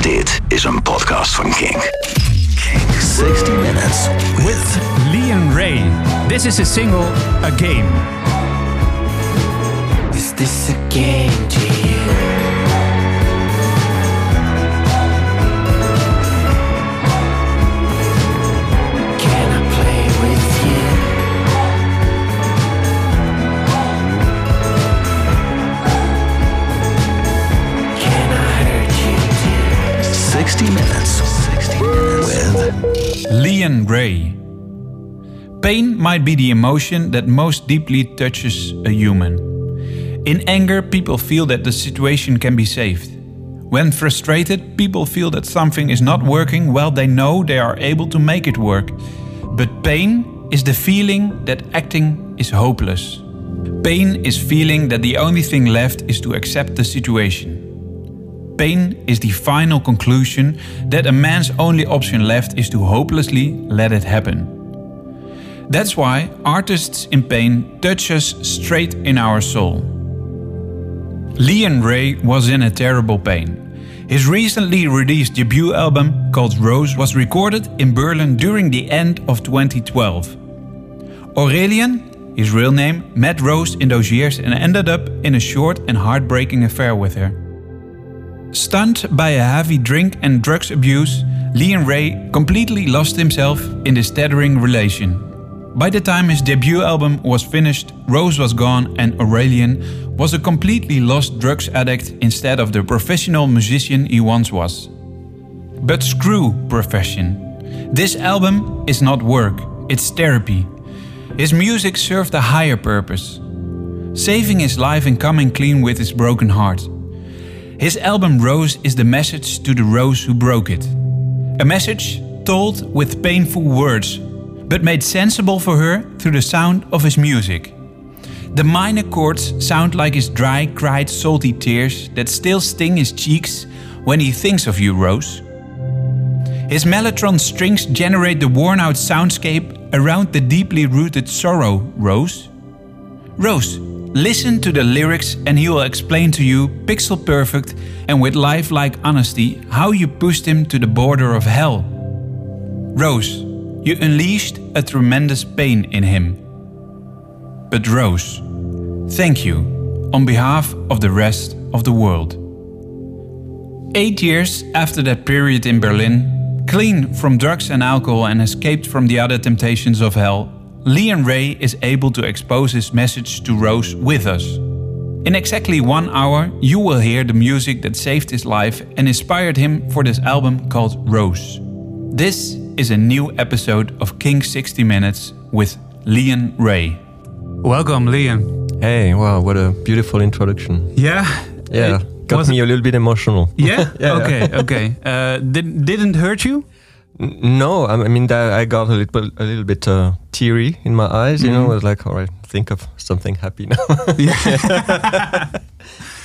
Dit is een podcast van KINK. KINK 60 Minutes with Lian Ray. This is a single, A Game. Is this a game to you? 60 Minutes, 60 minutes. with Lian Ray. Pain might be the emotion that most deeply touches a human. In anger, people feel that the situation can be saved. When frustrated, people feel that something is not working while they know they are able to make it work. But pain is the feeling that acting is hopeless. Pain is feeling that the only thing left is to accept the situation. Pain is the final conclusion that a man's only option left is to hopelessly let it happen. That's why artists in pain touch us straight in our soul. Lian Ray was in a terrible pain. His recently released debut album called Rose was recorded in Berlin during the end of 2012. Aurelian, his real name, met Rose in those years and ended up in a short and heartbreaking affair with her. Stunned by a heavy drink and drugs abuse, Lian Ray completely lost himself in this tethering relation. By the time his debut album was finished, Rose was gone and Aurelian was a completely lost drugs addict instead of the professional musician he once was. But screw profession. This album is not work, it's therapy. His music served a higher purpose saving his life and coming clean with his broken heart. His album Rose is the message to the Rose who broke it. A message told with painful words, but made sensible for her through the sound of his music. The minor chords sound like his dry, cried, salty tears that still sting his cheeks when he thinks of you, Rose. His mellotron strings generate the worn out soundscape around the deeply rooted sorrow, Rose. Rose, listen to the lyrics and he will explain to you, pixel perfect and with lifelike honesty, how you pushed him to the border of hell. Rose, you unleashed a tremendous pain in him. But Rose, thank you on behalf of the rest of the world. Eight years after that period in Berlin, clean from drugs and alcohol and escaped from the other temptations of hell, Lian Ray is able to expose his message to Rose with us. In exactly one hour, you will hear the music that saved his life and inspired him for this album called Rose. This is a new episode of KINK 60 Minutes with Lian Ray. Welcome, Lian. Hey, wow, what a beautiful introduction. Yeah. Yeah, It got was- me a little bit emotional. Yeah? Yeah. Okay, okay. Uh, did, didn't hurt you? No, I mean, that I got a little, a little bit uh, teary in my eyes. You know, Mhm. I was like, all right, think of something happy now.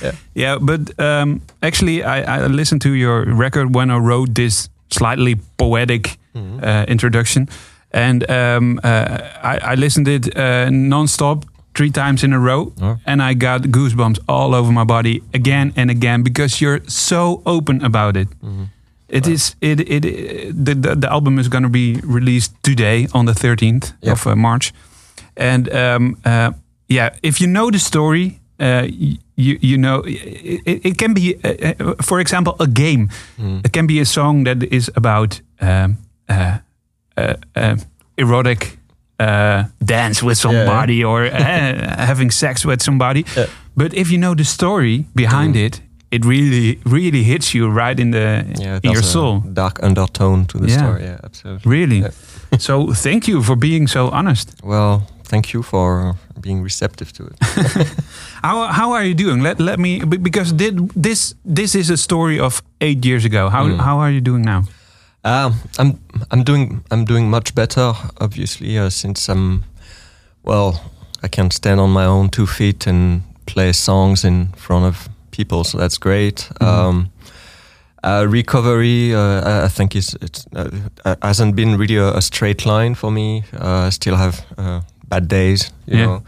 Yeah, yeah. but um, actually, I, I listened to your record when I wrote this slightly poetic Mhm. uh, introduction, and um, uh, I, I listened it uh, non-stop three times in a row, Oh. and I got goosebumps all over my body again and again because you're so open about it. Mhm. It is it it, the, the the album is gonna be released today on the 13th Yeah. of uh, March, and um, uh, yeah, if you know the story, uh, you you know it, it, it can be, uh, uh, for example, a game. Mhm. It can be a song that is about um, uh, uh, uh, erotic uh, dance with somebody or uh, having sex with somebody. Yeah. But if you know the story behind Mm. it, it really really hits you right in the Yeah, in your soul. dark undertone to the Yeah. story. Yeah, absolutely. Really. Yeah. so thank you for being so honest. Well, thank you for being receptive to it. How how are you doing? Let let me because did, this this is a story of eight years ago. How Mm. how are you doing now? Um, I'm I'm doing I'm doing much better, obviously, uh, since I'm well, I can stand on my own two feet and play songs in front of people, so that's great. Mhm. Um, uh, recovery, uh, I- think is it's uh, uh, hasn't been really a, a straight line for me. Uh, I still have uh, bad days, you Yeah. know.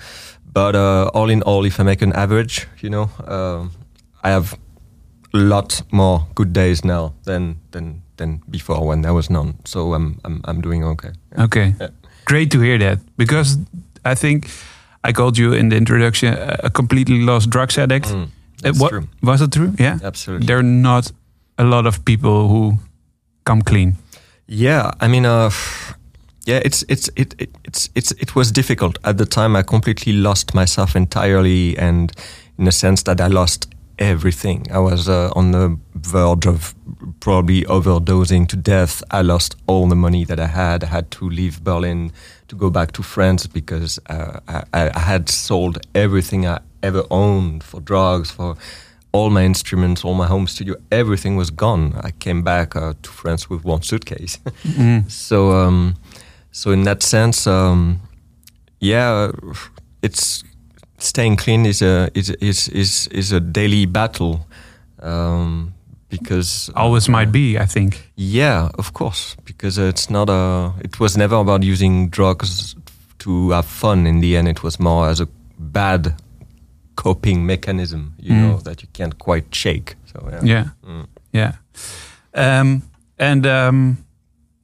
But uh, all in all, if I make an average, you know, um, I have a lot more good days now than than than before when there was none. So I'm I'm I'm doing okay. Yeah. Okay. Yeah. Great to hear that because I think I called you in the introduction a completely lost drugs addict. Mm, that's what- true. Was it true? Yeah. Absolutely. There are not a lot of people who come clean. Yeah, I mean, uh, yeah, it's it's it, it it's it's it was difficult at the time. I completely lost myself entirely, and in a sense that I lost everything. I was uh, on the verge of probably overdosing to death. I lost all the money that I had. I had to leave Berlin to go back to France because uh, I, I had sold everything I ever owned for drugs for all my instruments, all my home studio, everything was gone. I came back uh, to France with one suitcase. so, um, so in that sense, um, yeah, it's staying clean is a is is is, is a daily battle um, because Always might be, I think. yeah, of course, because it's not a. It was never about using drugs to have fun. In the end, it was more as a bad coping mechanism, you Mm. know, that you can't quite shake. So yeah, Yeah. Mm. Yeah. Um, and um,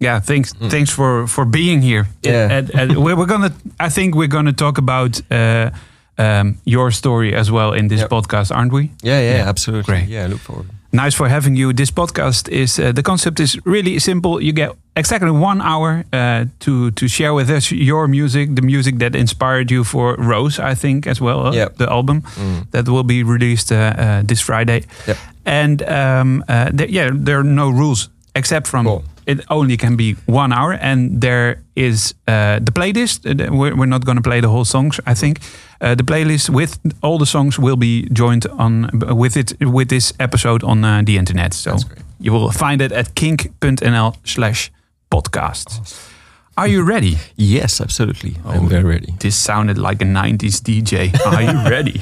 yeah, thanks thanks for for being here. Yeah. And, and we're, we're gonna. I think we're gonna talk about uh, um, your story as well in this Yep. podcast, aren't we? yeah, yeah, Yeah. absolutely. Great. Yeah, I look forward. Nice for having you. This podcast is uh, the concept is really simple. You get exactly one hour uh, to to share with us your music, the music that inspired you for Rose, I think as well, uh, Yep. the album Mm. that will be released uh, uh, this Friday. Yep. And um, uh, there, yeah, there are no rules except from Cool. It only can be one hour, and there is uh, the playlist. Uh, We're, we're not going to play the whole songs, I think. Uh, the playlist with all the songs will be joined on with it with this episode on uh, the internet. So you will find it at kink.nl/slash podcast. Are you ready? Yes, absolutely. Oh. I'm very ready. This sounded like a 90s DJ. Are you ready?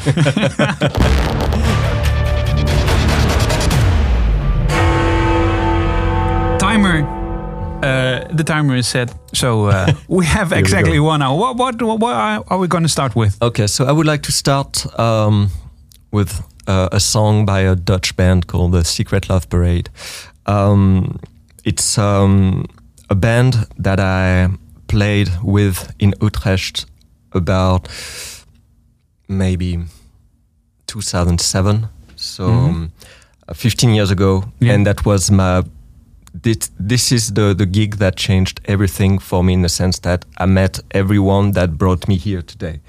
timer. Uh, the timer is set, so uh, we have exactly go. one hour. What, what, what, are- we going to start with? Okay, so I would like to start um, with uh, a song by a Dutch band called the Secret Love Parade. Um, it's um, a band that I played with in Utrecht about maybe 2007, so um, uh, 15 years ago, Yeah. and that was my. This, this is the, the gig that changed everything for me in the sense that I met everyone that brought me here today.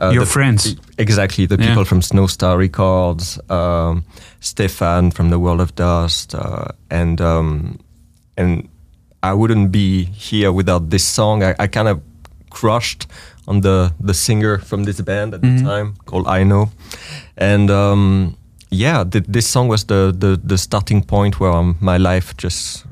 Uh, Your the- friends. Exactly, the Yeah. people from Snowstar Records, um, Stefan from the World of Dust, uh, and um, and I wouldn't be here without this song. I, I kind of crushed on the the singer from this band at Mhm. the time called I Know, and um, yeah, th- this song was the, the the starting point where um, my life just.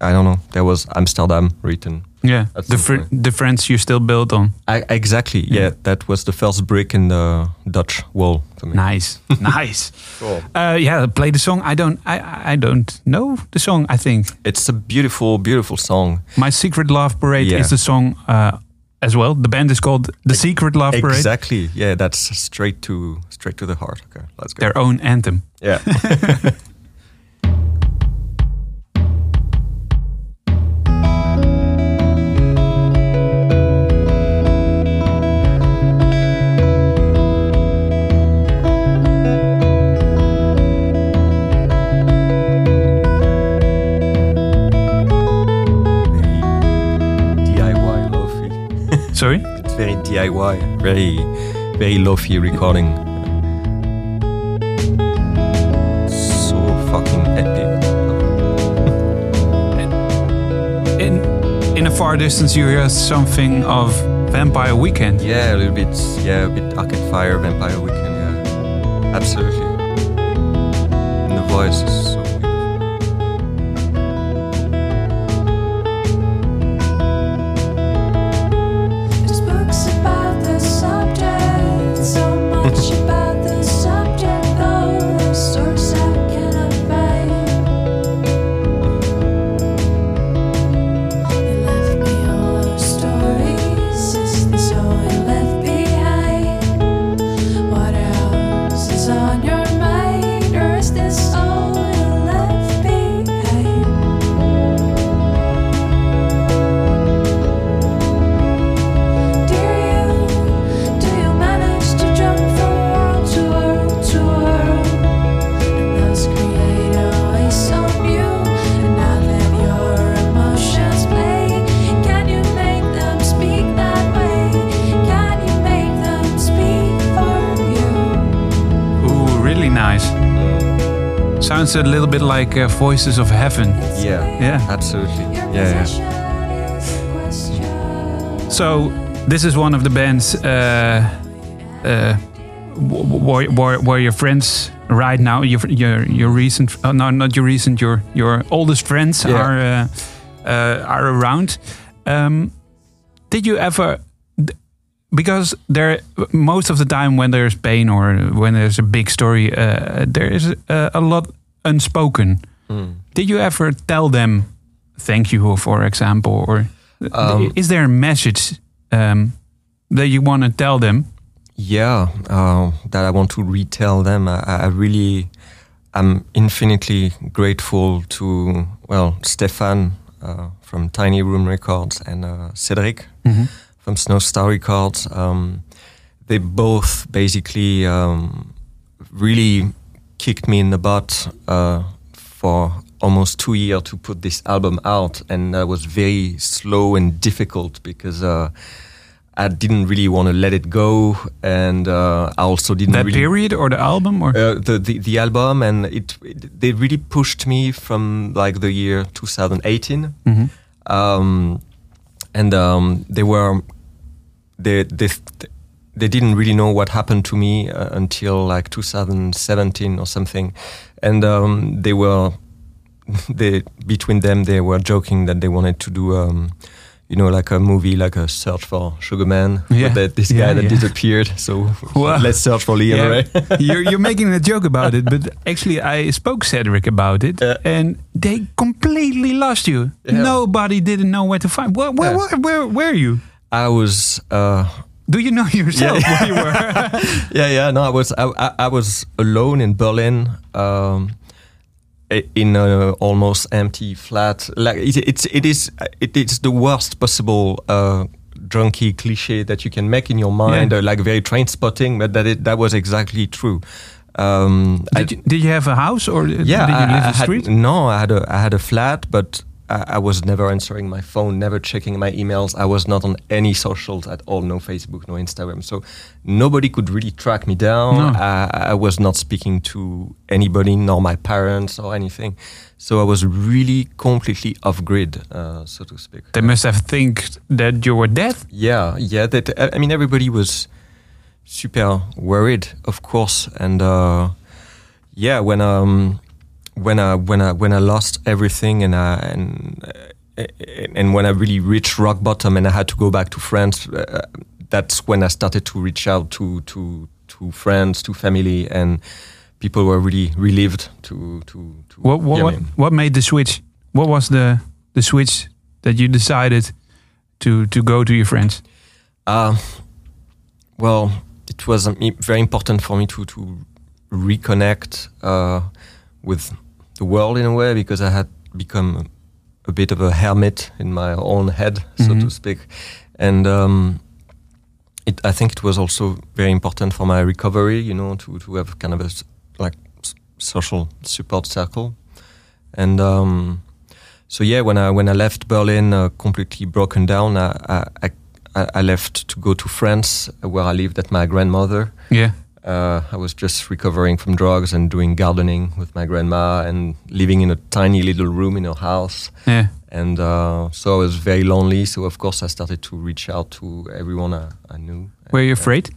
I don't know. There was Amsterdam written Yeah, the fr- point. the friends you still build on. I, exactly. Yeah. Yeah. that was the first brick in the Dutch wall for me. Nice, nice. Cool. Uh, yeah, play the song. I don't, I, I don't know the song. I think It's a beautiful, beautiful song. my secret love parade Yeah. is the song uh, as well. The band is called the Secret Love Parade. Exactly. Yeah, that's straight to straight to the heart. Okay, let's go. Their own anthem. Yeah. DIY, very very lofi recording. So fucking epic. In in a far distance, you hear something of Vampire Weekend. Yeah, a little bit. Yeah, a bit Arcade Fire, Vampire Weekend. Yeah, absolutely. And the voice sounds a little bit like uh, Voices of Heaven. Yeah, Yeah. absolutely. Yeah, yeah. position is a question. So this is one of the bands uh, uh, where, where, where your friends right now, your your your recent, uh, no, not your recent, your your oldest friends Yeah. are uh, uh, are around. Um, did you ever? Because there, most of the time when there's pain or when there's a big story, uh, there is a, a lot unspoken. Hmm. Did you ever tell them thank you, for example, or Um, is there a message um, that you want to tell them? Yeah, uh, that I want to retell them. I, I really, I'm infinitely grateful to well Stefan uh, from Tiny Room Records and uh, Cedric from Snowstar Records. Um, they both basically um, really kicked me in the butt uh, for almost two years to put this album out, and that was very slow and difficult because. Uh, I didn't really want to let it go, and uh, I also didn't That really period or the album or uh, the, the the album, and it, it they really pushed me from like the year 2018, Mhm. um, and um, they were they they they didn't really know what happened to me uh, until like 2017 or something, and um, they were they between them they were joking that they wanted to do. Um, you know, like a movie, like a search for Sugar Man, Yeah. that, this guy Yeah, that yeah. disappeared. So Wow. let's search for Lian Yeah, Ray. you're, you're making a joke about it, but actually, I spoke Cedric about it, Yeah. and they completely lost you. Nobody didn't know where to find. Where, where, Yeah. where, where, were you? I was, uh, Do you know yourself Yeah. where you were? yeah, yeah. No, I was, I, I, I was alone in Berlin, um, in an almost empty flat. Like it, it's, it is, it is the worst possible uh, drunky cliche that you can make in your mind, Yeah. uh, like very train spotting. But that it, that was exactly true. Um, I- Did you, did you have a house or yeah, did you I, live I in the had, street? no, I had a I had a flat, but I, was never answering my phone, never checking my emails. I was not on any socials at all, no Facebook, no Instagram. So nobody could really track me down. No. I, I was not speaking to anybody, nor my parents or anything. So I was really completely off grid, uh, so to speak. They must have think that you were dead. Yeah, yeah. That I I mean, everybody was super worried, of course, and uh, yeah, when um when I when I when I lost everything and I and uh, and when I really reached rock bottom and I had to go back to France, uh, that's when I started to reach out to to to friends, to family, and people were really relieved to to to What what what, what made the switch? What was the the switch that you decided to to go to your friends? Uh, well, it was very important for me to to reconnect uh, with the world in a way because I had become a bit of a hermit in my own head, so Mhm. to speak, and um, it, I think it was also very important for my recovery. You know, to to have kind of a like social support circle, and. Um, so yeah, when I when I left Berlin, uh, completely broken down, I, I I left to go to France, where I lived at my grandmother. Yeah. Uh, I was just recovering from drugs and doing gardening with my grandma and living in a tiny little room in her house. Yeah. And uh, so I was very lonely. So of course I started to reach out to everyone I, I knew. Were you uh, afraid?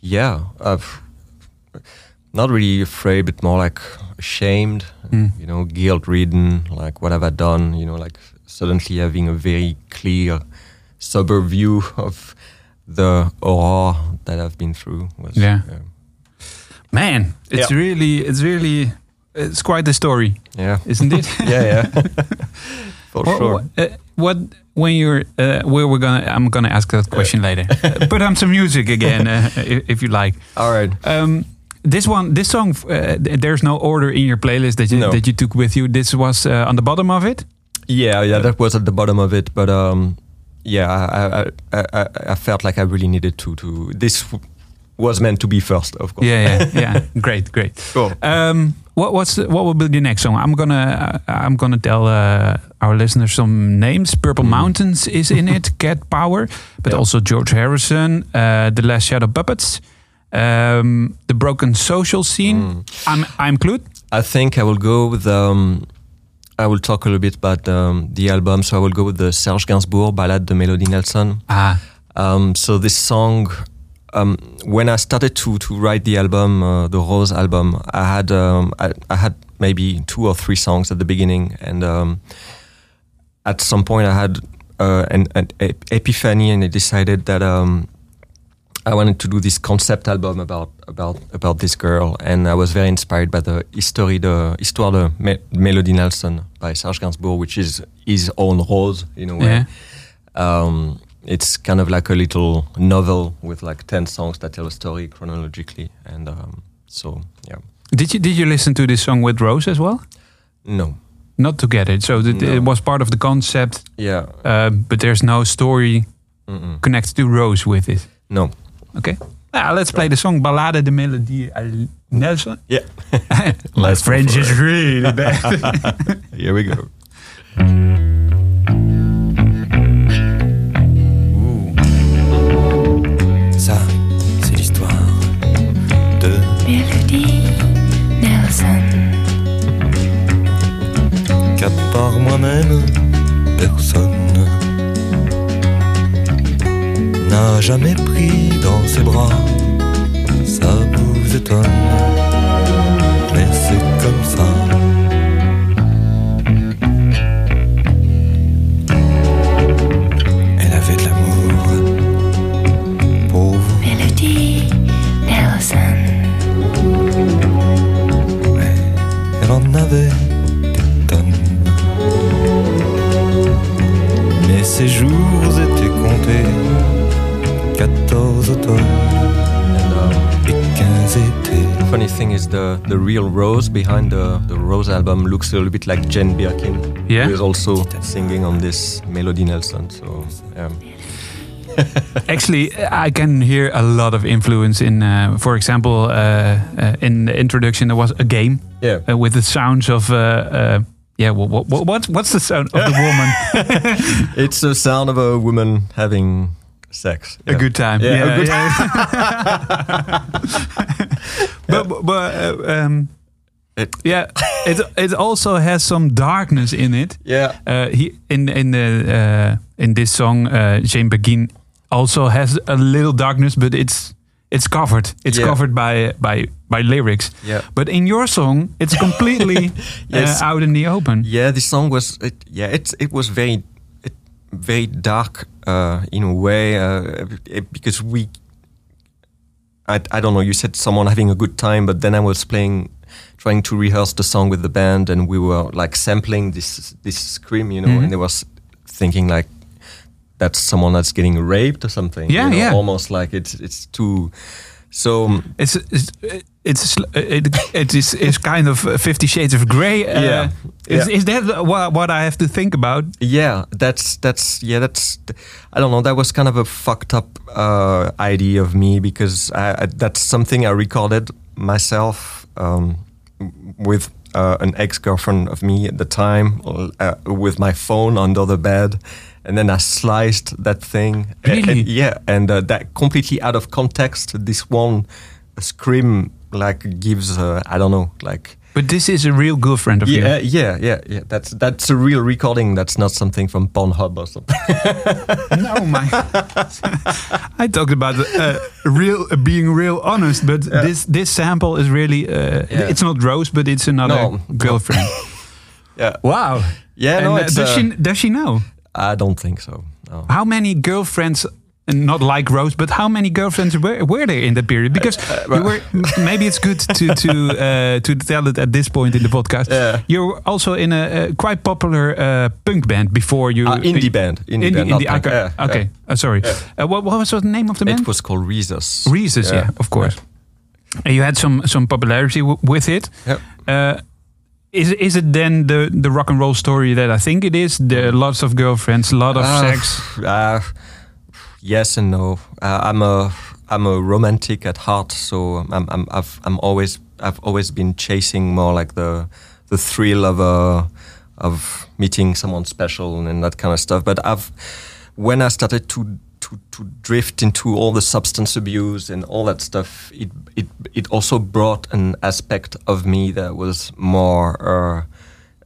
yeah, I've not really afraid, but more like ashamed, Mm. you know, guilt ridden. Like, what have I done? You know, like suddenly having a very clear, sober view of the horror that I've been through. Was, Yeah. Man, it's Yeah. really, it's really, it's quite a story, yeah, isn't it? yeah, yeah, for What- sure. What, uh, what when you're uh, where we're gonna I'm gonna ask that question later. Put on some music again uh, if, if you like. All right. Um, this one, this song, uh, there's no order in your playlist that you No. that you took with you. This was uh, on the bottom of it. Yeah, yeah, that was at the bottom of it, but um, yeah, I, I, I, I, felt like I really needed to to. This was meant to be first, of course. Yeah, yeah, yeah. great, great. Cool. Um, what what's the, what will be the next song? I'm gonna uh, I'm gonna tell uh, our listeners some names. Purple Mm. Mountains is in it. Cat Power, but Yeah. also George Harrison, uh, The Last Shadow Puppets, um, The Broken Social Scene. Mm. I'm I'm Clued. I think I will go with. Um, I will talk a little bit about um, the album. So I will go with the Serge Gainsbourg Ballade de Melody Nelson. Ah, Um, so this song, um, when I started to to write the album, uh, the Rose album, I had um, I, I had maybe two or three songs at the beginning, and um, at some point I had uh, an, an epiphany, and I decided that um, I wanted to do this concept album about about about this girl, and I was very inspired by the history, the Histoire de Me- Melody Nelson by Serge Gainsbourg, which is his own Rose in a way. yeah. Um, it's kind of like a little novel with like ten songs that tell a story chronologically, and um, so yeah. Did you did you listen to this song with Rose as well? No, Not together. So that No. it was part of the concept, yeah, um, but there's no story Mm-mm. connected to Rose with it. no, Okay. Ah, let's play the song Ballade de Melody uh, Nelson. yeah. My Let's French is it. really bad. Here we go. Melody Nelson. qu'à part moi-même, personne n'a jamais pris dans ses bras. Ça vous étonne, mais c'est comme ça. Ses jours étaient comptés. 14 automnes et 15 étés. funny thing is the the real Rose behind the the Rose album looks a little bit like Jane Birkin, Yeah. who is also singing on this Melody Nelson. So yeah, Actually, I can hear a lot of influence in, uh, for example, uh, uh, in the introduction there was a game yeah. uh, with the sounds of. Yeah, what, what, what, what's the sound of the woman? It's the sound of a woman having sex. A good time. Yeah, a good yeah. but but, but uh, um, It- yeah, it it also has some darkness in it. Yeah. Uh, he in in the uh, in this song, uh, Jane Birkin also has a little darkness, but it's it's covered. It's Yeah. covered by by by lyrics. Yeah. But in your song, it's completely Yes. uh, out in the open. Yeah, this song was it, yeah, it's it was very it, very dark uh, in a way uh, it- because we I, I don't know you said someone having a good time but then I was playing trying to rehearse the song with the band and we were like sampling this this scream you know Mhm. and they was thinking like that's someone that's getting raped or something Yeah, you know, yeah. almost like it's it's too so It's it's it's it, it is is kind of Fifty Shades of Grey. Uh, Yeah. Is, Yeah. is that what, what I have to think about? Yeah, that's that's yeah, that's I don't know. That was kind of a fucked up uh, idea of me because I, I, that's something I recorded myself um, with uh, an ex girlfriend of me at the time uh, with my phone under the bed, and then I sliced that thing. Really? and- yeah, and uh, that completely out of context. This one scream like gives uh, I don't know like. But this is a real girlfriend of Yeah, you. yeah, yeah, yeah. That's that's a real recording. That's not something from Pornhub or something. No, my. I talked about uh, real uh, being real honest, but this this sample is really. Uh, Yeah. It's not Rose, but it's another No. girlfriend. yeah, wow. yeah. And, no, uh, does uh, she does she know? I don't think so. No. How many girlfriends? Not like Rose, but how many girlfriends were, were there in that period? Because you were maybe it's good to to uh, to tell it at this point in the podcast. Yeah. You were also in a, uh quite popular uh, punk band before you Uh, indie band, indie, band. not indie- punk. okay, Yeah, okay. yeah. Uh, sorry. Uh, what, what was the name of the band? It was called Rezus. Reeses, yeah, of course. And you had some some popularity w- with it. Yep. Uh, is is it then the the rock and roll story that I think it is? There are lots of girlfriends, a lot of Uh, sex. Uh, yes and no. Uh, I'm a I'm a romantic at heart, so I'm I'm I've, I'm always I've always been chasing more like the the thrill of uh, of meeting someone special and that kind of stuff. But I've when I started to to, to drift into all the substance abuse and all that stuff, it it it also brought an aspect of me that was more uh,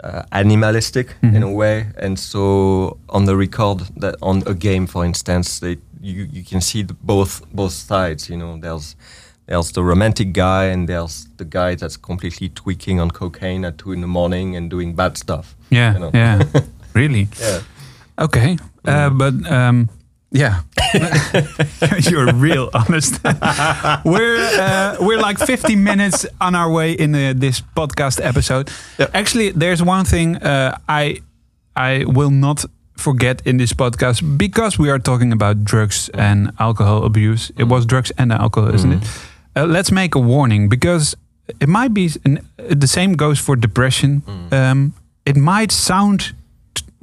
uh, animalistic in a way. And so on the record, that on a game, for instance, they, you you can see the both both sides. You know, there's there's the romantic guy and there's the guy that's completely tweaking on cocaine at two in the morning and doing bad stuff. Yeah, you know? yeah, really. Yeah. Okay, uh, but um, yeah, you're real honest. we're uh, we're like 50 minutes on our way in uh, this podcast episode. Yep. Actually, there's one thing uh, I I will not forget in this podcast because we are talking about drugs and alcohol abuse. It was drugs and alcohol, isn't it? Uh, let's make a warning because it might be an, the same goes for depression. Um, it might sound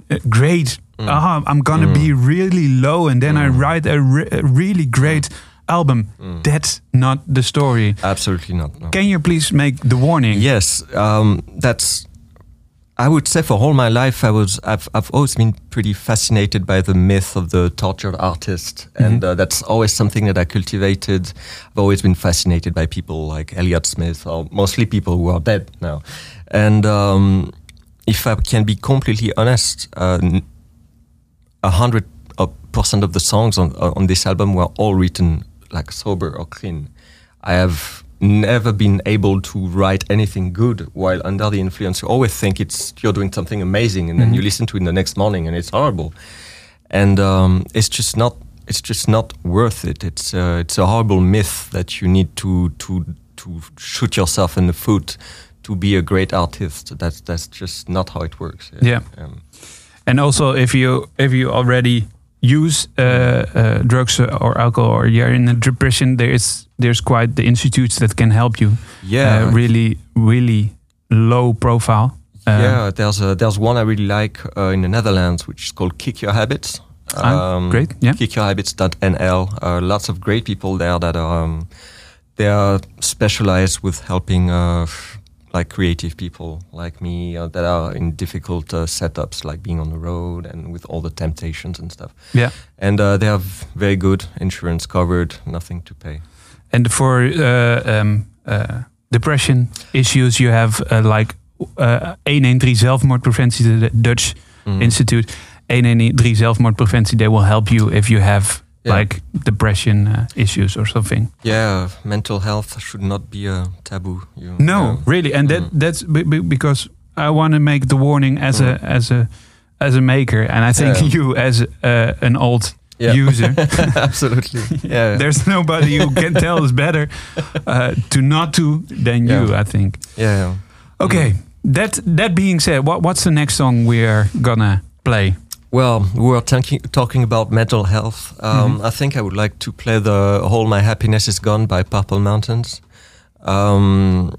uh, great. Ah, I'm gonna be really low, and then I write a, re- a really great album. That's not the story. Absolutely not. No. Can you please make the warning? Yes, um, that's. I would say for all my life, I was. I've, I've always been pretty fascinated by the myth of the tortured artist, and uh, that's always something that I cultivated. I've always been fascinated by people like Elliott Smith, or mostly people who are dead now. And um, if I can be completely honest, uh, hundred percent of the songs on on this album were all written like sober or clean. I have never been able to write anything good while under the influence. You always think it's you're doing something amazing, and then you listen to it the next morning and it's horrible. And um, it's just not it's just not worth it. It's uh, it's a horrible myth that you need to to to shoot yourself in the foot to be a great artist. That's that's just not how it works. Yeah. Um, And also, if you if you already use uh, uh, drugs or alcohol, or you're in a depression, there is there's quite the institutes that can help you. Yeah. Uh, really, really low profile. Uh, yeah, there's a, there's one I really like uh, in the Netherlands, which is called Kick Your Habits. Ah, great, yeah. Kickyourhabits.nl. Uh, lots of great people there that are um, they are specialized with helping uh, like creative people like me uh, that are in difficult uh, setups, like being on the road and with all the temptations and stuff. Yeah. And uh, they have very good insurance covered, nothing to pay. And for uh, um, uh, depression issues, you have uh, like uh, 113 zelfmoordpreventie, the Dutch Mm. institute. 113 zelfmoordpreventie, they will help you if you have Yeah. like depression uh, issues or something. Yeah, mental health should not be a taboo. You, No, yeah. really, and that Mm. that's be- be- because I want to make the warning as a as a as a maker, and I think Yeah. you as uh, an old Yeah. user. Absolutely. Yeah. There's nobody who can tell us better uh, to not to than you. I think. yeah. yeah. Okay. That that being said, what what's the next song we're gonna play? Well, we were talking talking about mental health. Um, I think I would like to play the "All My Happiness Is Gone" by Purple Mountains. Um,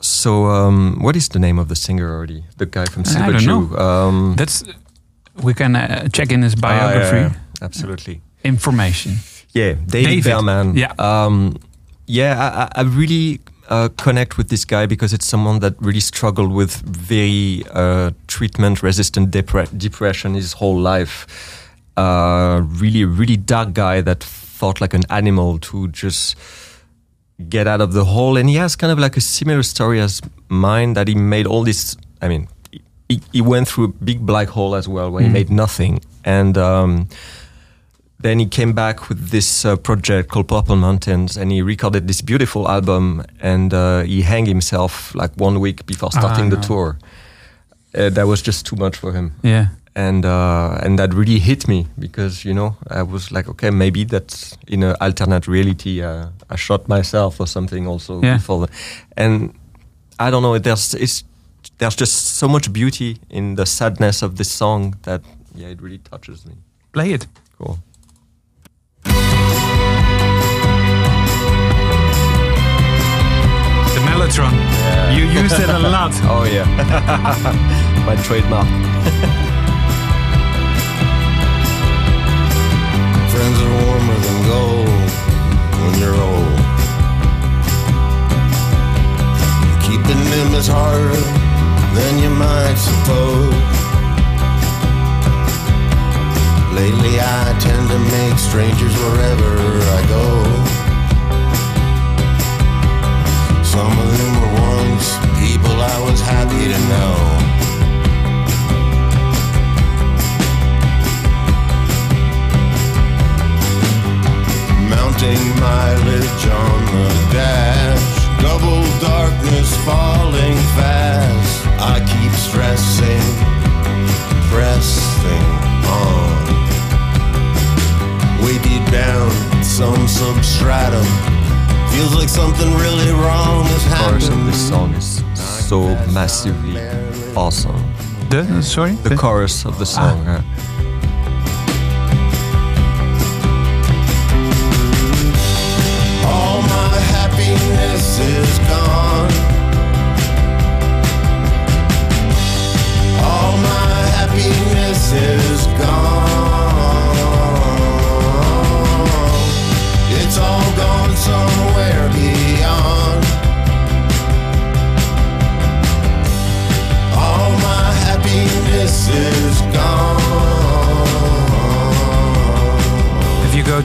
so, um, what is the name of the singer already? The guy from I Silver don't Jew. know. Um, That's we can uh, check in his biography yeah, absolutely. information. Yeah, David, David, Berman. yeah. um, yeah. I, I I really uh, connect with this guy because it's someone that really struggled with very uh, treatment-resistant depre- depression his whole life. Uh, really, really dark guy that fought like an animal to just get out of the hole. And he has kind of like a similar story as mine that he made all this. I mean, he, he went through a big black hole as well where he made nothing. And um, then he came back with this uh, project called Purple Mountains and he recorded this beautiful album and uh, he hanged himself like one week before starting the no. tour. Uh, that was just too much for him Yeah. and uh, and that really hit me because you know I was like, okay, maybe that's in an alternate reality. Uh, I shot myself or something also Yeah. before, the, and I don't know. There's it's there's just so much beauty in the sadness of this song that yeah, it really touches me. Play it. Cool. The Mellotron. You use it a lot. Oh yeah, my trademark. Friends are warmer than gold when you're old. Keeping them is harder than you might suppose. Lately I tend to make strangers wherever I go. Some of them were once people I was happy to know. Mounting mileage on the dash, double darkness falling fast. I keep stressing, pressing on. Deep down, some substratum. Feels like something really wrong has The chorus of happened. this song is so massively awesome. The sorry. The chorus of the song. uh,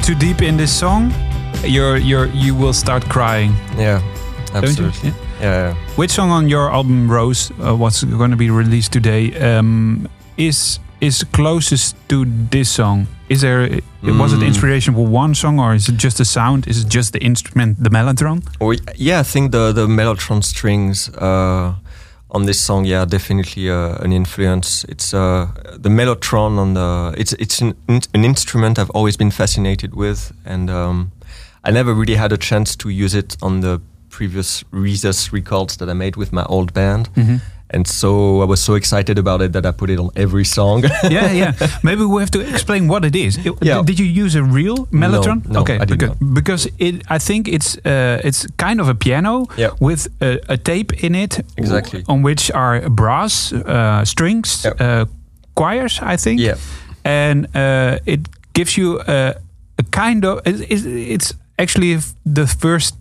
too deep in this song, you're you're you will start crying. yeah, absolutely. Yeah. Yeah. Which song on your album Rose, uh, what's going to be released today, um, is is closest to this song? Is there was it Mm. inspiration for one song or is it just the sound? Is it just the instrument, the mellotron? Oh, y- yeah, I think the the mellotron strings uh, on this song, yeah, definitely uh, an influence. It's uh, the mellotron on the. It's it's an, an instrument I've always been fascinated with, and um, I never really had a chance to use it on the previous Rezus records that I made with my old band. And so I was so excited about it that I put it on every song. yeah, yeah. Maybe we have to explain what it is. It- Yeah. Did you use a real mellotron? no, okay, I because, not. because it, I think it's uh, it's kind of a piano Yeah. with a, a tape in it, Exactly. on which are brass uh, strings, Yep. uh, choirs, I think. Yeah. and uh, it gives you a, a kind of it, it's- it's actually the first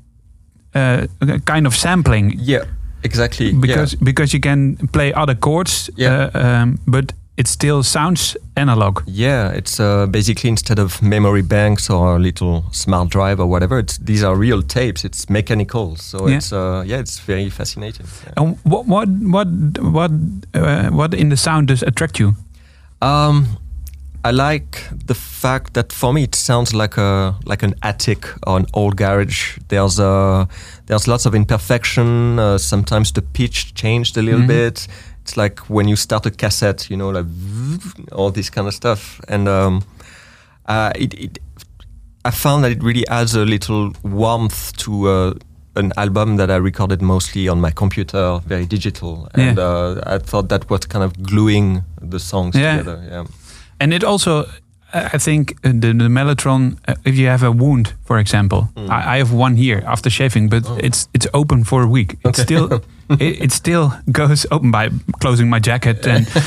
uh, kind of sampling yeah, exactly. yeah. because because you can play other chords, Yeah. uh, um, but it still sounds analog. Yeah, it's uh, basically instead of memory banks or a little smart drive or whatever, it's these are real tapes. It's mechanical, so Yeah. it's uh, yeah, it's very fascinating. Yeah. And what what what what uh, what in the sound does attract you? Um, I like the fact that for me it sounds like a like an attic or an old garage. There's uh, there's lots of imperfection. Uh, sometimes the pitch changed a little bit. It's like when you start a cassette, you know, like all this kind of stuff. And um, uh, it, it, I found that it really adds a little warmth to uh, an album that I recorded mostly on my computer, very digital. And Yeah. uh, I thought that was kind of gluing the songs Yeah. together. Yeah. And it also, I think, uh, the, the mellotron. Uh, if you have a wound, for example, Mm. I, I have one here after shaving, but it's it's open for a week. It Oh. Still it, it still goes open by closing my jacket and.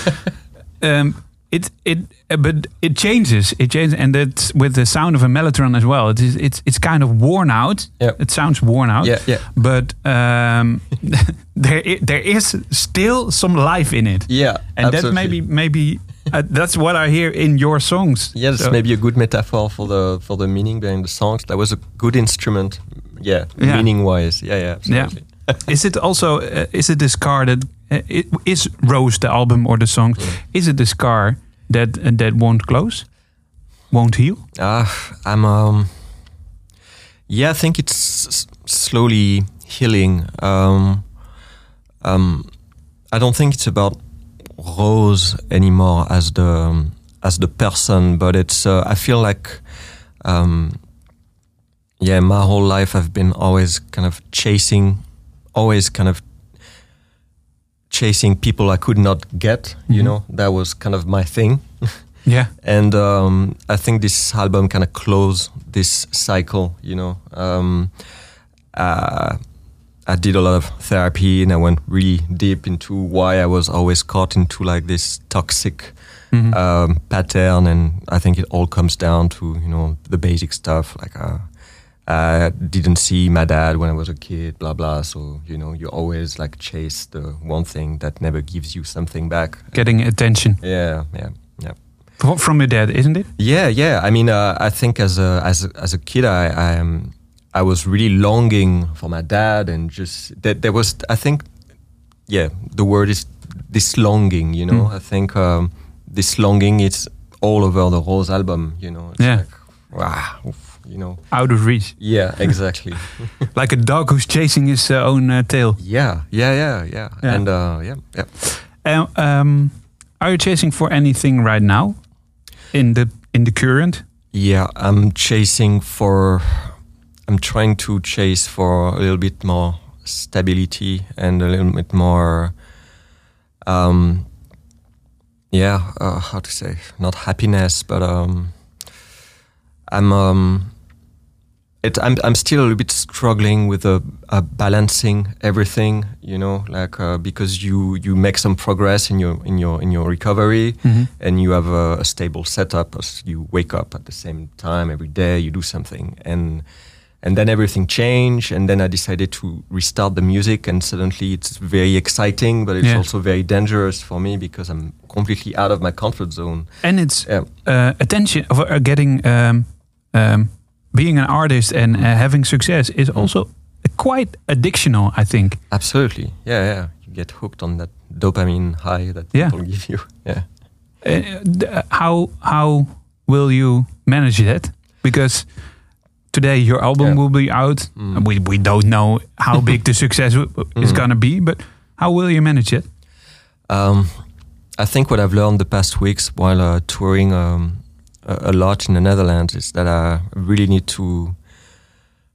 Um, it it uh, but it changes it changes and that's with the sound of a mellotron as well it is it's it's kind of worn out Yeah. it sounds worn out Yeah, yeah. but um, there there is still some life in it Yeah, and absolutely. maybe maybe uh, that's what I hear in your songs. Yeah, that's So- maybe a good metaphor for the for the meaning behind the songs. That was a good instrument. Yeah, Yeah. meaning wise. Yeah, yeah, Yeah. is it also uh, is it this car that uh, is Rose the album or the songs? Is it this car that uh, that won't close, won't heal? Ah, I'm um. Yeah, I think it's s- slowly healing. Um, um, I don't think it's about Rose anymore as the as the person, but it's. Uh, I feel like, um, yeah, my whole life I've been always kind of chasing, always kind of chasing people I could not get. You Mhm. know, that was kind of my thing. Yeah, and um, I think this album kind of closed this cycle. You know, um, uh, I did a lot of therapy, and I went really deep into why I was always caught into like this toxic Mhm. um, pattern, and I think it all comes down to you know the basic stuff like. Uh, I didn't see my dad when I was a kid, blah blah. So you know, you always like chase the one thing that never gives you something back. getting attention. Yeah, yeah, yeah. From your dad, isn't it? Yeah, yeah. I mean, uh, I think as a as a, as a kid, I I, um, I was really longing for my dad, and just that there was. I think, yeah, the word is this longing. You know, Mm. I think um, this longing is all over the Rose album. You know, it's Yeah. like, wow, you know. Out of reach. Yeah, exactly. Like a dog who's chasing his uh, own uh, tail. yeah, yeah, yeah, yeah, Yeah. and uh, yeah, yeah. Um, um, are you chasing for anything right now in the in the current? Yeah, I'm chasing for. I'm trying to chase for a little bit more stability and a little bit more. Um, yeah, uh, how to say? Not happiness, but um, I'm. Um, it, I'm I'm still a little bit struggling with uh, uh, balancing everything, you know, like uh, because you you make some progress in your in your in your recovery, and you have a, a stable setup. as You wake up at the same time every day, you do something, and and then everything changed. And then I decided to restart the music, and suddenly it's very exciting, but it's Yeah. also very dangerous for me because I'm completely out of my comfort zone. And it's Yeah. uh, attention of uh, getting um, um, being an artist and uh, having success is also quite addictional. I think. Absolutely, yeah, yeah. You get hooked on that dopamine high that Yeah. people give you. Yeah. Uh, uh, how how will you manage that? Because today your album Yeah. will be out. Mm. We we don't know how big the success is Mm. gonna be, but how will you manage it? Um, I think what I've learned the past weeks while uh, touring um, a, a lot in the Netherlands is that I really need to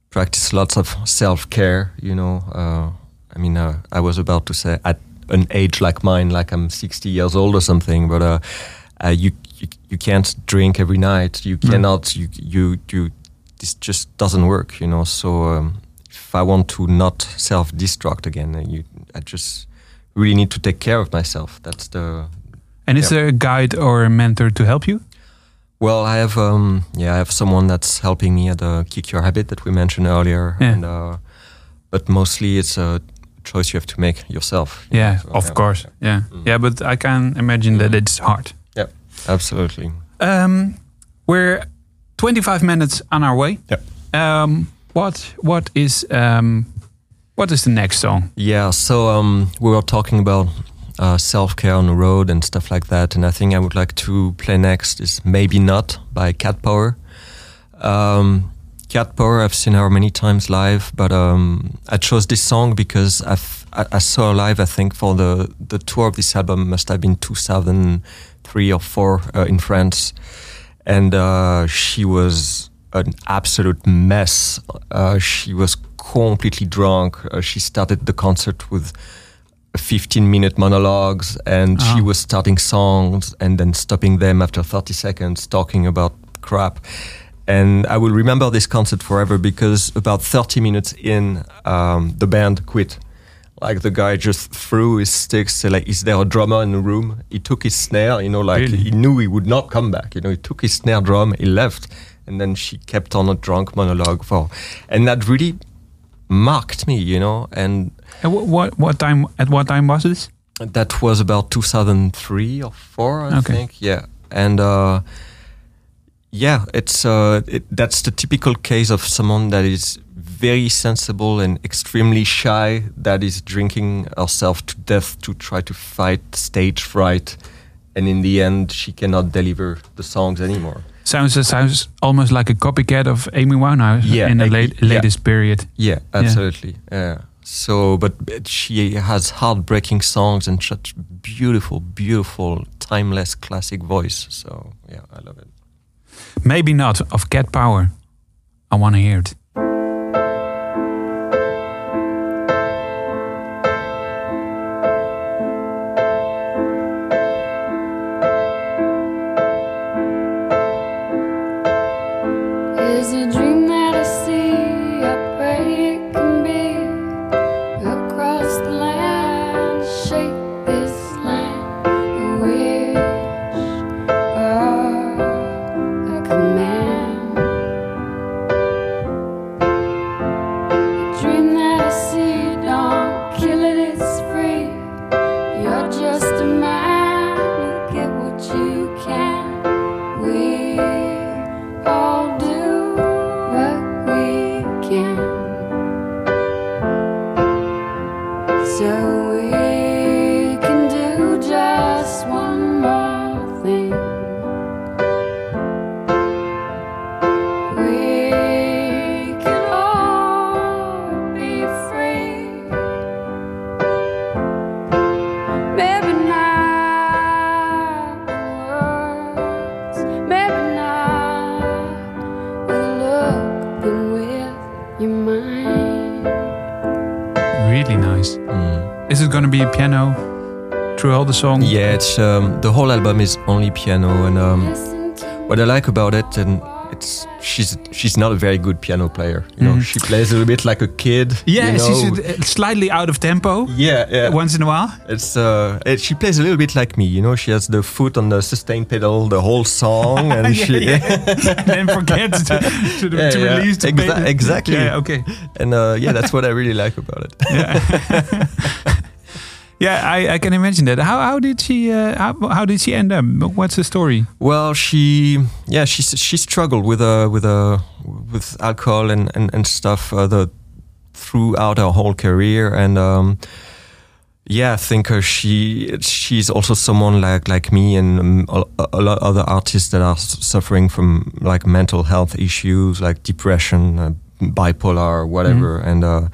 practice lots of self care. You know, uh, I mean, uh, I was about to say at an age like mine, like I'm 60 years old or something, but uh, uh, you, you you can't drink every night. You Mm. cannot. You you you. This just doesn't work. You know. So um, if I want to not self destruct again, uh, you I just really need to take care of myself. That's the And is Yeah. there a guide or a mentor to help you? well. I have um yeah I have someone that's helping me at the Kick Your Habit that we mentioned earlier. Yeah. And, uh, but mostly it's a choice you have to make yourself. you Yeah, know, so, of yeah. course. Yeah, Mm. yeah, but I can imagine that Mm. it's hard. Yeah, absolutely. Um, we're 25 minutes on our way. Yep. Um, what what is um, what is the next song? Yeah, so um, we were talking about uh, self care on the road and stuff like that, and I think I would like to play next is Maybe Not by Cat Power. Um, Cat Power, I've seen her many times live, but um, I chose this song because I've, I, I saw her live. I think for the the tour of this album must have been 2003 or four uh, in France, and uh, she was an absolute mess. Uh, she was completely drunk. Uh, she started the concert with 15 minute monologues and she Ah. was starting songs and then stopping them after 30 seconds talking about crap. And I will remember this concert forever because about 30 minutes in, um, the band quit. Like the guy just threw his sticks. Like, is there a drummer in the room? He took his snare. You know, like Really? he knew he would not come back. You know, he took his snare drum. He left, and then she kept on a drunk monologue for, and that really marked me. You know, and And what, what what time? At what time was this? that was about 2003 or four, I Okay. think. Yeah, and uh, yeah, it's uh, it, that's the typical case of someone that is very sensible and extremely shy, that is drinking herself to death to try to fight stage fright, and in the end, she cannot deliver the songs anymore. Sounds sounds almost like a copycat of Amy Winehouse Yeah, in the uh, late, yeah. latest period. Yeah, absolutely. Yeah. So, but but she has heartbreaking songs and such beautiful, beautiful, timeless classic voice. So, yeah, I love it. Maybe not of Cat Power. I want to hear it. The song? Yeah, it's um, the whole album is only piano, and um, what I like about it, and it's she's she's not a very good piano player. You know, she plays a little bit like a kid. Yeah, you know. she's slightly out of tempo yeah, yeah. once in a while. It's uh, it, she plays a little bit like me. You know, she has the foot on the sustain pedal the whole song, and Yeah, she and then forgets to, to, Yeah, to yeah. release the Exa- exactly. Yeah, okay. and uh, yeah, that's what I really like about it. Yeah, I, I can imagine that. How how did she uh, how, how did she end up? What's the story? Well, she yeah she she struggled with uh with uh with alcohol and and, and stuff uh, the throughout her whole career and um yeah I think uh, she she's also someone like like me and um, a, a lot of other artists that are suffering from like mental health issues like depression uh, bipolar whatever and uh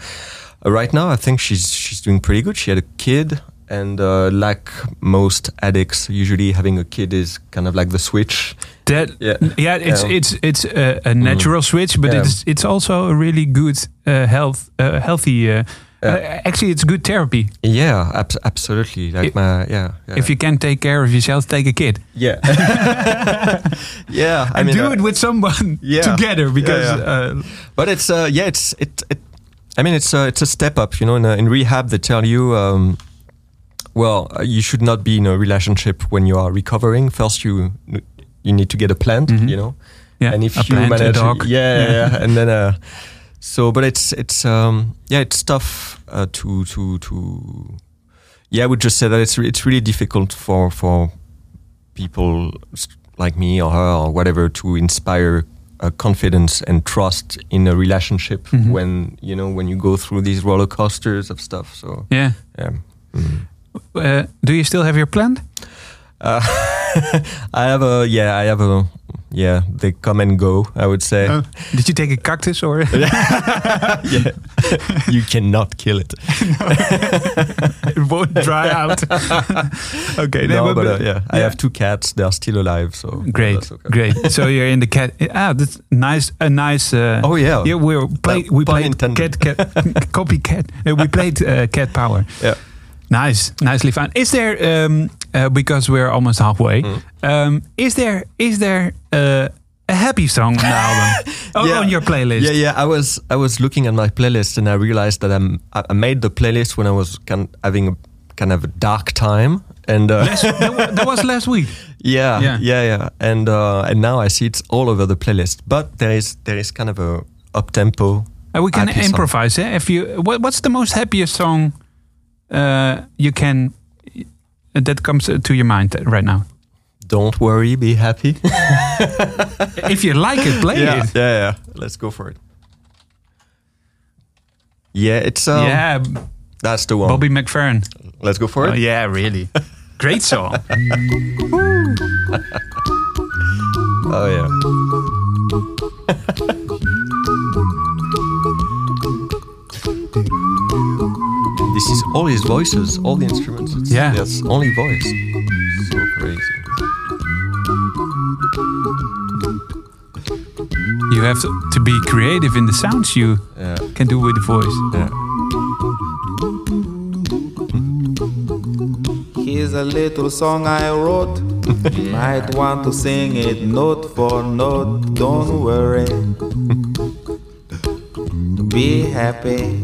right now I think she's she's doing pretty good she had a kid and uh, like most addicts usually having a kid is kind of like the switch That Yeah. yeah, it's Yeah. it's it's a, a natural switch, but Yeah. it's it's also a really good uh, health uh, healthy. Uh, uh, actually, it's good therapy. Yeah, ab- absolutely. Like If- my yeah, yeah. If you can't take care of yourself, take a kid yeah, yeah. I and mean, do uh, it with someone yeah. together because Yeah, Uh, but it's uh, yeah, it's it, it. I mean, it's uh, it's a step up. You know, in, uh, in rehab, they tell you, um, well, uh, you should not be in a relationship when you are recovering. First, you you need to get a plant. You know, yeah, and if a you plant, a manage, yeah, yeah, yeah. and then uh, so, but it's it's um yeah, it's tough uh, to to to yeah. I would just say that it's it's really difficult for for people like me or her or whatever to inspire uh, confidence and trust in a relationship Mhm. when you know when you go through these roller coasters of stuff. So yeah. yeah. Mm. Uh, do you still have your plant? Uh, I have a yeah, I have a yeah. They come and go. I would say. Uh, did you take a cactus or? yeah, you cannot kill it. it won't dry out. okay, No, but uh, yeah, I have two cats. They are still alive. So Great, okay. great. So you're in the cat. Ah, that's nice. A nice. Uh, Oh yeah, yeah. We play. We played cat, cat, copycat. Uh, we played uh, cat power. Yeah. Nice, nicely found. Is there um, uh, because we're almost halfway? Mm. Um, is there is there uh, a happy song on the album? Oh, Yeah. on your playlist? Yeah, yeah. I was I was looking at my playlist and I realized that I'm I made the playlist when I was kind having a kind of a dark time and uh, Last, that, wa- that was last week. yeah, Yeah. yeah, yeah, And uh, and now I see it's all over the playlist. But there is there is kind of a up tempo. Uh, we can improvise. Eh? If you, what, what's the most happiest song you can that comes uh, to your mind right now? Don't worry, be happy. if you like it, play yeah, it. yeah, yeah. Let's go for it. Yeah, it's um, yeah, That's the one. Bobby McFerrin. Let's go for Oh, it. yeah, really. Great song. Oh yeah. All his voices, all the instruments. It's, Yeah. That's only voice. So crazy. You have to, to be creative in the sounds you Yeah. can do with the voice. Yeah. Here's a little song I wrote. you might want to sing it note for note. Don't worry. Be happy.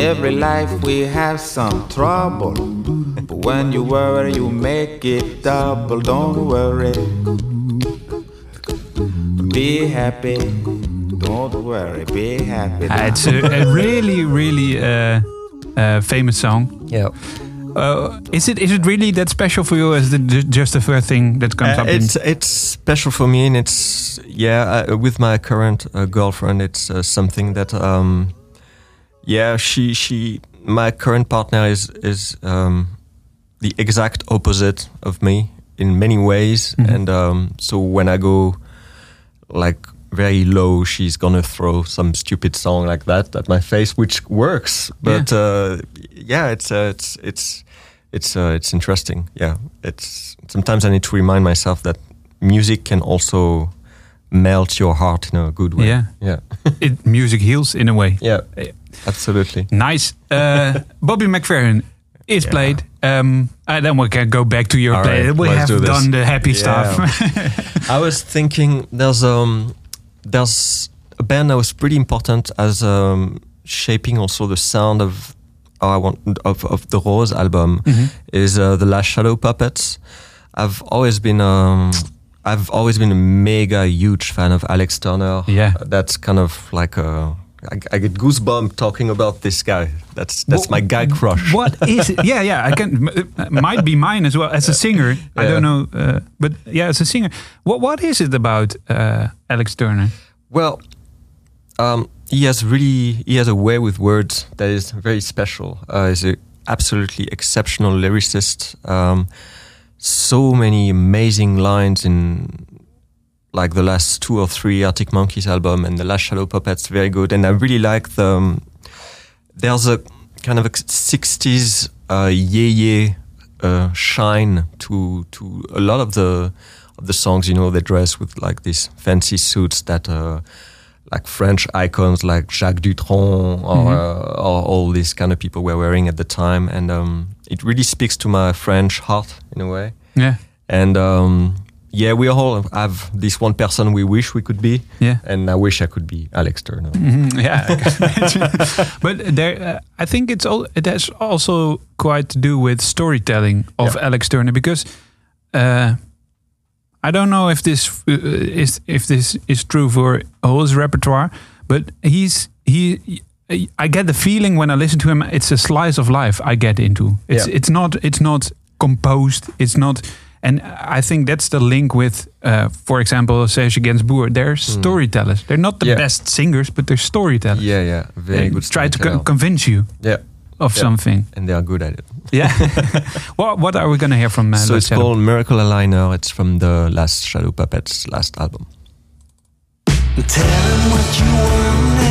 Every life we have some trouble. But when you worry, you make it double. Don't worry. Be happy. Don't worry. Be happy. Uh, it's a, a really, really uh, uh, famous song. Yeah. Uh, is it is it really that special for you? Or is it just the first thing that comes Uh, up? in- it's it's special for me, and it's yeah. Uh, with my current uh, girlfriend, it's uh, something that um, yeah. She she my current partner is is um, the exact opposite of me in many ways, Mhm. and um, so when I go like very low, she's gonna throw some stupid song like that at my face, which works. But uh, yeah, it's uh, it's it's it's uh, it's interesting. Yeah, it's sometimes I need to remind myself that music can also melt your heart in a good way. Yeah. yeah, It, music heals in a way. yeah, absolutely. Nice. Uh, Bobby McFerrin is Yeah. played. Um, and then we can go back to your All play. right, we have do done the happy Yeah. stuff. I was thinking there's um there's a band that was pretty important as um shaping also the sound of how I want of, of the Rose album Mm-hmm. is uh, the Last Shadow Puppets. I've always been um I've always been a mega huge fan of Alex Turner. Yeah. that's kind of like a I, I get goosebumps talking about this guy. That's that's my guy crush. what is it? Yeah, yeah. I can. m- Might be mine as well as a singer. I don't know, uh, but yeah, as a singer, what what is it about uh, Alex Turner? Well, um, he has really he has a way with words that is very special. Uh, he's an absolutely exceptional lyricist. Um, so many amazing lines in like the last two or three Arctic Monkeys album and the last Shadow Puppets, very good. And I really like the um, there's a kind of a 60s uh, yeah yeah uh, shine to to a lot of the of the songs. You know, they dress with like these fancy suits that uh, like French icons like Jacques Dutronc or, uh, or all these kind of people were wearing at the time, and um, it really speaks to my French heart in a way. Yeah, And um, yeah, we all have this one person we wish we could be, yeah. and I wish I could be Alex Turner. Yeah, I can imagine. but there, uh, I think it's all. It has also quite to do with storytelling of Yeah. Alex Turner because uh, I don't know if this uh, is if this is true for all his repertoire, but he's he. I get the feeling when I listen to him, it's a slice of life I get into. It's Yeah. it's not it's not composed. It's not. And I think that's the link with, uh, for example, Serge Gainsbourg. They're storytellers. They're not the Hmm. Yeah. best singers, but they're storytellers. Yeah, yeah, very They good. Try to storyteller. con- convince you yeah, of Yeah. something. and they are good at it. Yeah. what What are we gonna hear from? Uh, so it's Shadow? called Miracle Aligner. It's from the last Shadow Puppets last album. Tell him what you want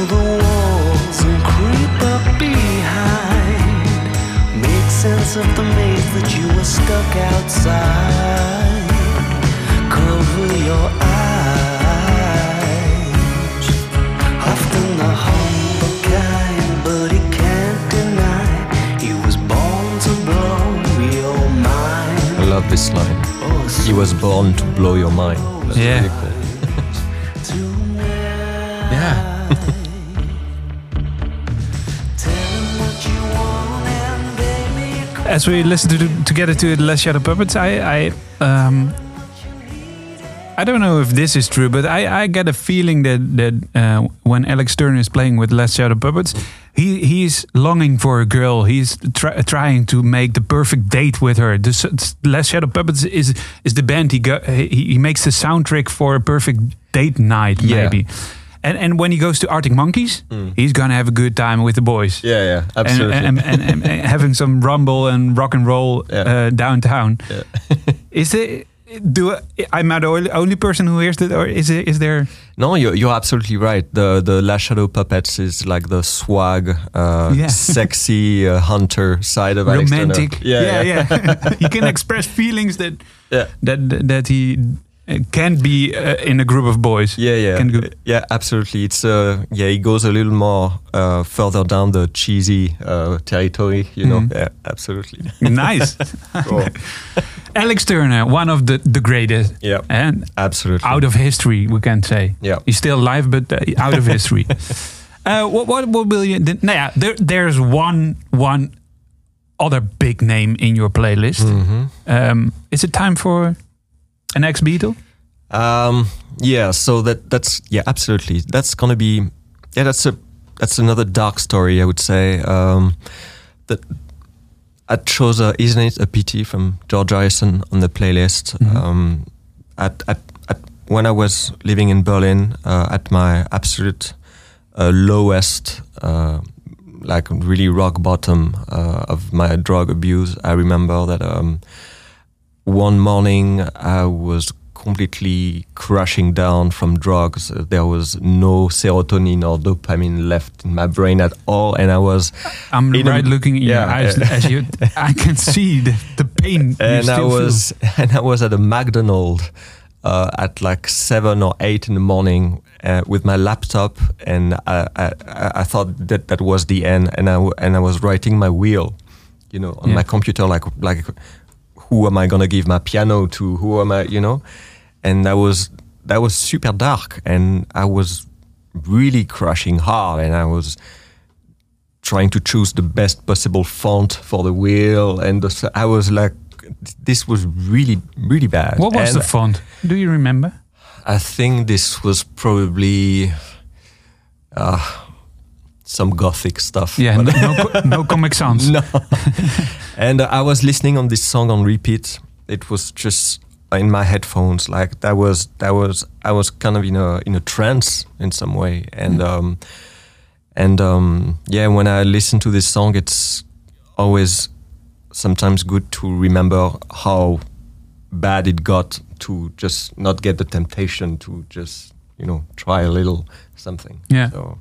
of the walls and creep up behind. Make sense of the maze that you were stuck outside. Cover your eyes. This line. He was born to blow your mind. That's Yeah. cool. Yeah. Tell him what you want and baby you can As we listen to the, together to the Last Shadow Puppets, I I um. I don't know if this is true, but I, I get a feeling that that uh, when Alex Turner is playing with Last Shadow Puppets, he he's longing for a girl. He's try, trying to make the perfect date with her. The s- Last Shadow Puppets is is the band he go, he, he makes the soundtrack for a perfect date night, Yeah. maybe. And and when he goes to Arctic Monkeys, he's gonna have a good time with the boys. Yeah, yeah, absolutely. and, and, and, and having some rumble and rock and roll Yeah. uh, downtown. Yeah. is it? Do I'm I the only, person who hears that, or is it? Is there? No, you're, you're absolutely right. The the Last Shadow Puppets is like the swag, uh, Yeah. sexy uh, hunter side of Alex Turner. romantic. Yeah, yeah. he can express feelings that Yeah. that that he can't be uh, in a group of boys. Yeah, yeah, Can yeah, absolutely. It's uh, yeah, it goes a little more uh, further down the cheesy uh, territory, you know. Mhm. Yeah, absolutely. nice. Cool. Alex Turner, one of the the greatest, Yeah, and absolutely. out of history, we can say. Yeah. He's still alive, but uh, out of history. Uh, what, what what will you? th- Nou ja, there, there's one one other big name in your playlist. Mhm. Um, is it time for an ex Beatle? Um, yeah, so that that's yeah, absolutely. That's gonna be yeah, that's a that's another dark story, I would say. Um, that I chose uh, "Isn't It a Pity" from George Harrison on the playlist. Mhm. Um, at, at at when I was living in Berlin, uh, at my absolute uh, lowest, uh, like really rock bottom uh, of my drug abuse, I remember that um, one morning I was completely crashing down from drugs. There was no serotonin or dopamine left in my brain at all, and I was I'm In a- right looking in yeah, your eyes uh, as you. I can see the, the pain. you and I still feel. was and I was at a McDonald's uh, at like seven or eight in the morning uh, with my laptop, and I, I I- thought that that was the end, and I and I was writing my will, you know, on Yeah. my computer, like like who am I gonna give my piano to? Who am I, you know? And that was that was super dark, and I was really crushing hard, and I was trying to choose the best possible font for the wheel, and the, I was like, this was really really bad. What was And the font? Do you remember? I think this was probably uh, some gothic stuff. Yeah, no, no, no Comic Sans. no. and uh, I was listening on this song on repeat. It was just in my headphones. Like that was that was I was kind of in a in a trance in some way. And um, and um, yeah, when I listen to this song, it's always sometimes good to remember how bad it got to just not get the temptation to just you know try a little something. Yeah. So,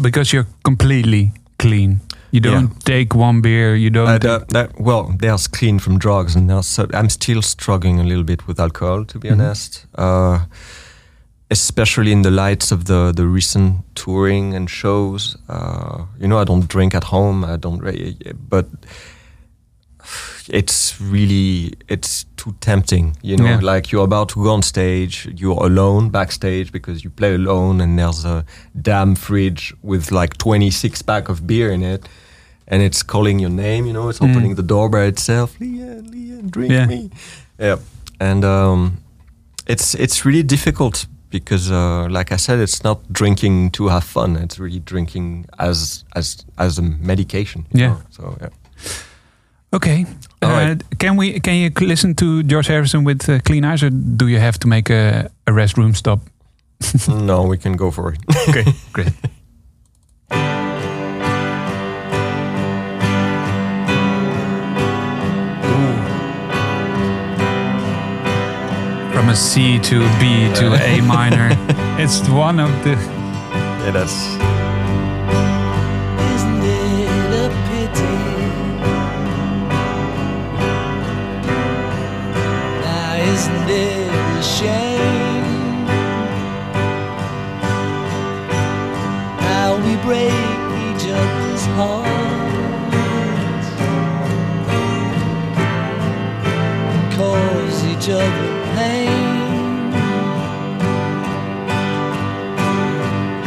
Because you're completely clean. You don't take one beer. You don't. Uh, that, that, well, they're clean from drugs, and they're so, I'm still struggling a little bit with alcohol, to be Mhm. honest. Uh, especially in the lights of the the recent touring and shows. Uh, you know, I don't drink at home. I don't, but it's really it's too tempting. You know, Yeah. like you're about to go on stage, you're alone backstage because you play alone, and there's a damn fridge with like 26 pack of beer in it and it's calling your name. You know, it's Mm. opening the door by itself. Lian, Lian, drink Yeah. me. Yeah, and um, it's it's really difficult because, uh, like I said, it's not drinking to have fun. It's really drinking as as as a medication. you Yeah. know? So yeah. okay. Uh, right. Can we? Can you listen to George Harrison with uh, clean eyes, or do you have to make a, a restroom stop? no, we can go for it. Okay, great. From a C to a B to A minor. It's one of the. yeah, that's isn't it a shame? How we break each other's hearts and cause each other pain.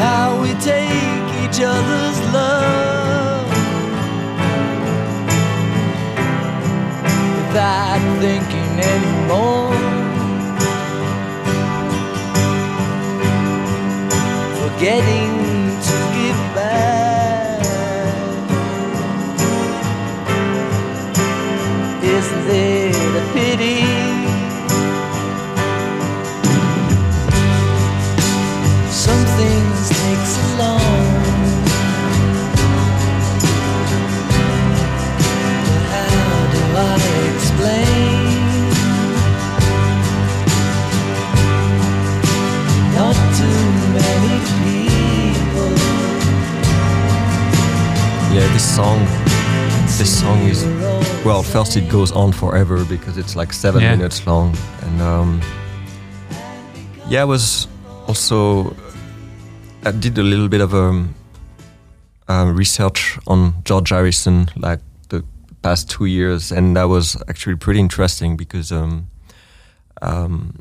How we take each other's love without thinking anymore. Forgetting yeah. This song, this song is well. First, it goes on forever because it's like seven Yeah. minutes long, and um, yeah, I was also I did a little bit of um, uh, research on George Harrison, like the past two years, and that was actually pretty interesting because um, um,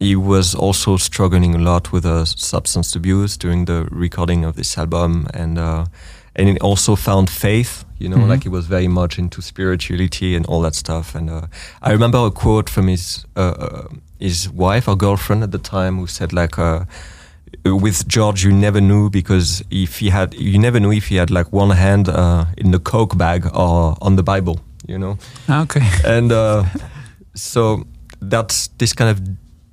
he was also struggling a lot with uh, substance abuse during the recording of this album, and uh, and he also found faith. You know, Mhm. like he was very much into spirituality and all that stuff. And uh, I remember a quote from his uh, uh, his wife or girlfriend at the time who said like. Uh, with George, you never knew because if he had, you never knew if he had like one hand uh, in the coke bag or on the Bible, you know Okay. and uh, so that's this kind of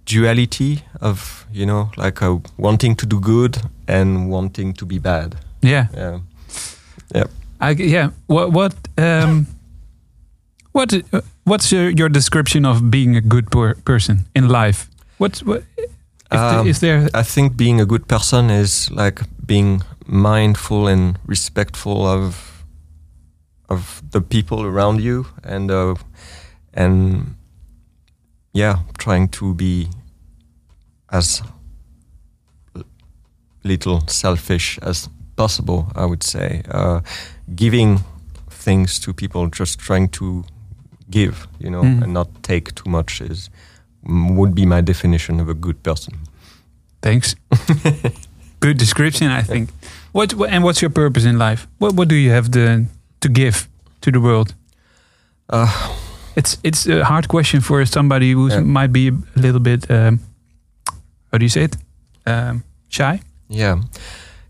duality of you know like uh, wanting to do good and wanting to be bad Yeah. yeah yeah I, yeah. What what um what what's your, your description of being a good per- person in life? What's what if the- Um, is there i think being a good person is like being mindful and respectful of of the people around you and uh, and yeah trying to be as little selfish as possible i would say uh, giving things to people just trying to give you know Mhm. and not take too much is would be my definition of a good person Thanks. Good description, I think. What wh- and what's your purpose in life? What what do you have the, to give to the world? uh, It's it's a hard question for somebody who Yeah. might be a little bit um, how do you say it? Um, shy. Yeah,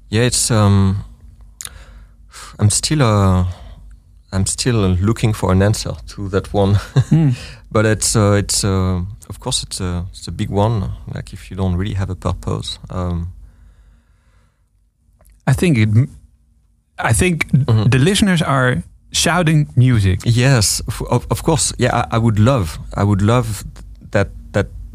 yeah. It's um, I'm still uh, I'm still looking for an answer to that one, Hmm. but it's uh, it's uh, of course it's a it's a big one. Like if you don't really have a purpose, um, I think it. I think Mhm. the listeners are shouting music. yes, of, of, of course. Yeah, I, I would love I would love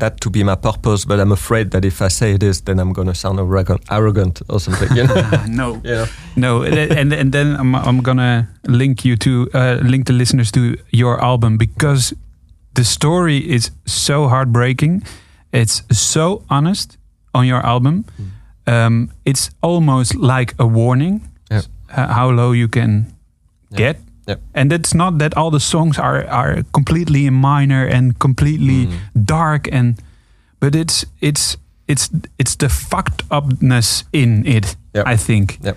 that to be my purpose, but I'm afraid that if I say this, then I'm gonna sound arrogant, arrogant or something. You know? No, yeah. no, and and then I'm I'm gonna link you to uh, link the listeners to your album because the story is so heartbreaking. It's so honest on your album. Um, it's almost like a warning Yeah. uh, how low you can Yeah. get. And it's not that all the songs are are completely minor and completely Mm. dark and but it's it's it's it's the fucked upness in it. Yep. I think. Yep.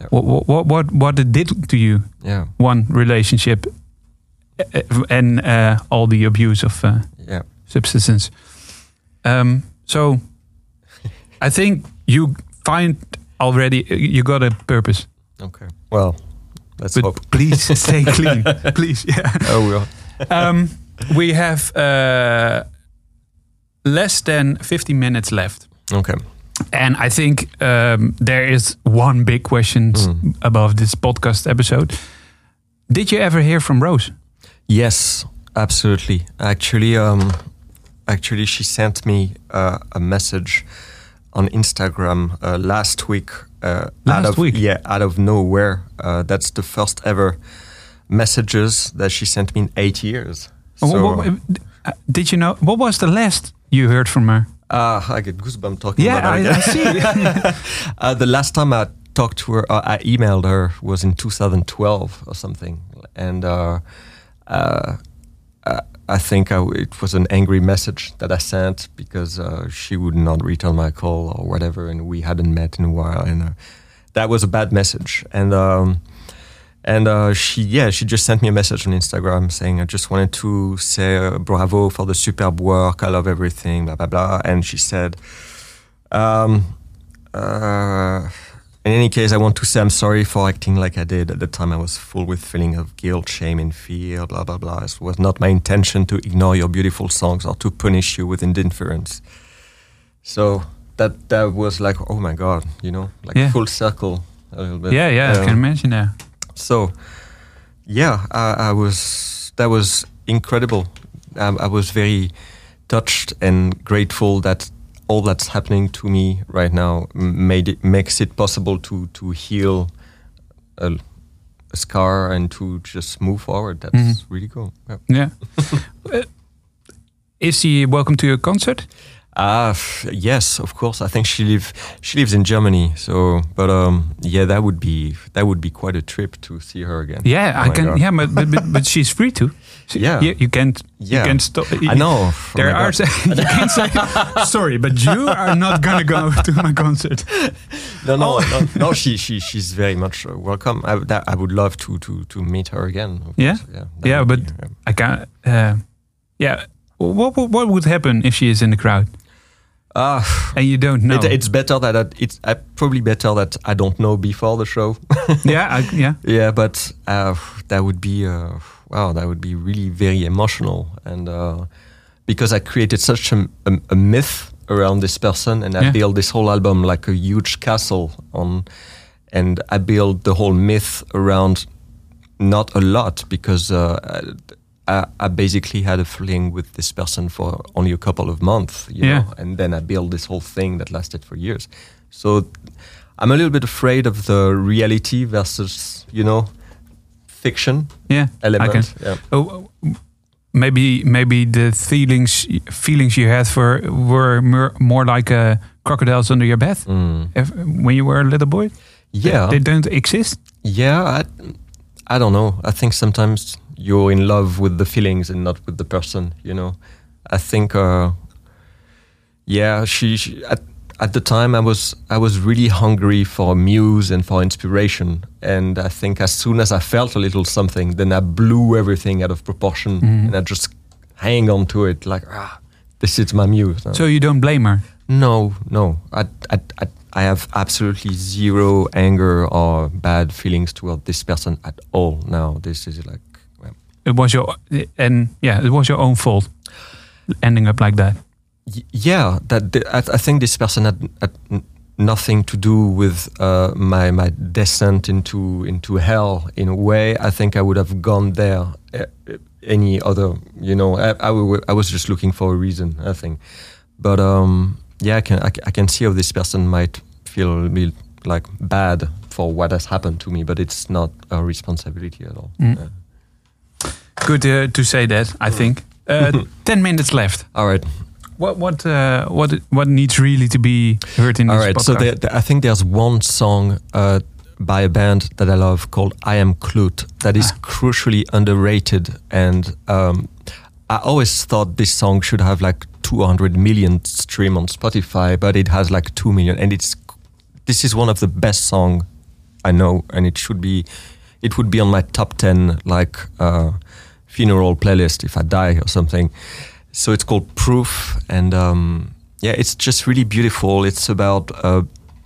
Yep. What, what what what it did to you? Yeah. One relationship uh, and uh, all the abuse of uh, Yeah. substance. Um, so I think you find already you got a purpose. Okay. Well, let's But hope. please stay clean, please. Yeah. Oh, well. Um, we have uh, less than 50 minutes left. Okay. And I think um, there is one big question Mm. above this podcast episode. Did you ever hear from Rose? Yes, absolutely. Actually, um, actually, she sent me uh, a message on Instagram uh, last week. Uh, out Last of, week? yeah, out of nowhere. Uh, that's the first ever messages that she sent me in eight years. Wh- So, wh- uh, did you know what was the last you heard from her? ah, I get goosebumps talking Yeah, about I, it. I see. Uh, the last time I talked to her, uh, I emailed her was in 2012 or something, and uh, uh, uh, I think I it was an angry message that I sent because uh, she would not return my call or whatever, and we hadn't met in a while, and uh, that was a bad message. And um, and uh, she, yeah, she just sent me a message on Instagram saying, "I just wanted to say uh, bravo for the superb work. I love everything, blah blah blah." And she said. Um, uh, in any case, I want to say I'm sorry for acting like I did. At the time, I was full with feeling of guilt, shame, and fear, blah, blah, blah. It was not my intention to ignore your beautiful songs or to punish you with indifference. So that that was like, oh my God, you know, like Yeah. full circle a little bit. yeah, yeah, I Um, can imagine that. so, yeah, I, I was. That was incredible. I, I was very touched and grateful that all that's happening to me right now made it makes it possible to to heal a, a scar and to just move forward. That's Mhm. really cool. Yeah. Yeah. Uh, Is he welcome to your concert? Ah, f- yes, of course. I think she live she lives in Germany. So, but um, yeah, that would be that would be quite a trip to see her again. Yeah, Oh I can. God. Yeah, but, but but but she's free to. She- Yeah. you, you can't. Yeah. you can't stop. I know. Oh There are. You can't say. Sorry, but you are not gonna go to my concert. No, no, Oh. no, no. She, she, she's very much uh, welcome. I, would- that, I would love to, to, to meet her again. Yeah? yeah, Yeah, but be, yeah. I can't. Uh, yeah. What, what what would happen if she is in the crowd Ah, and you don't know? it, it's better that I, it's uh, probably better that I don't know before the show. yeah, I, yeah. yeah, but uh, that would be uh, wow, that would be really very emotional, and uh, because I created such a, a, a myth around this person, and I Yeah. built this whole album like a huge castle on, and I built the whole myth around not a lot because uh, I, I basically had a fling with this person for only a couple of months, you Yeah. know, and then I built this whole thing that lasted for years. So I'm a little bit afraid of the reality versus, you know, fiction Yeah, I can. Yeah. Oh, maybe maybe the feelings feelings you had for were more, more like uh, crocodiles under your bed Mm. if, when you were a little boy. Yeah. they don't exist. Yeah, I, I don't know. I think sometimes you're in love with the feelings and not with the person. You know, I think. Uh, yeah, she, she at, at the time I was I was really hungry for muse and for inspiration, and I think as soon as I felt a little something, then I blew everything out of proportion, and I just hang on to it like ah, this is my muse. now. So you don't blame her. No, no. I, I, I, I have absolutely zero anger or bad feelings toward this person at all. Now this is like, It was your and yeah, it was your own fault ending up like that. yeah. That the, I, I think this person had, had nothing to do with uh, my my descent into into hell. In a way, I think I would have gone there uh, any other. You know, I I was just looking for a reason. I think, but um, yeah, I can I, I can see how this person might feel a bit like bad for what has happened to me, but it's not a responsibility at all. Mm. Yeah. Good uh, to say that. I think. Uh, Ten minutes left. All right. What what uh, what what needs really to be heard in All this right, podcast? so there, there- I think there's one song uh, by a band that I love called I Am Kloot that is crucially underrated, and um, I always thought this song should have like 200 million stream on Spotify, but it has like two million, and it's this is one of the best song I know, and it should be, it would be on my top 10 like uh, funeral playlist if I die or something. So it's called Proof, and um, yeah, it's just really beautiful. It's about uh,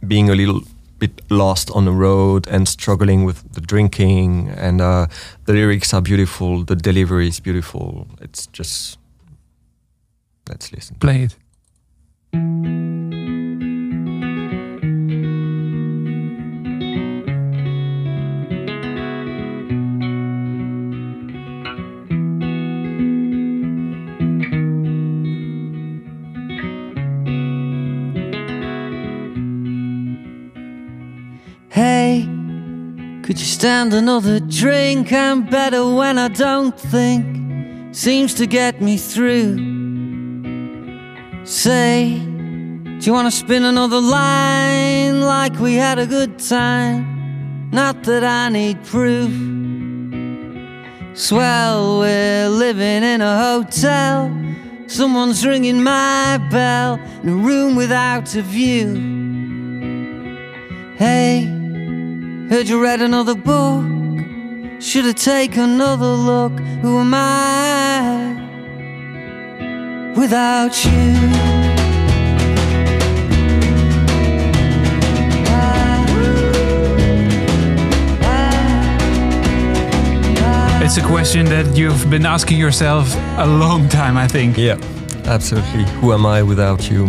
being a little bit lost on the road and struggling with the drinking, and uh, the lyrics are beautiful. The delivery is beautiful. It's just let's listen. Play it. Stand another drink? I'm better when I don't think. Seems to get me through. Say, do you want to spin another line like we had a good time? Not that I need proof. Swell, we're living in a hotel. Someone's ringing my bell in a room without a view. Hey, heard you read another book. Should I take another look? Who am I without you? It's a question that you've been asking yourself a long time, I think. Yeah, absolutely. Who am I without you?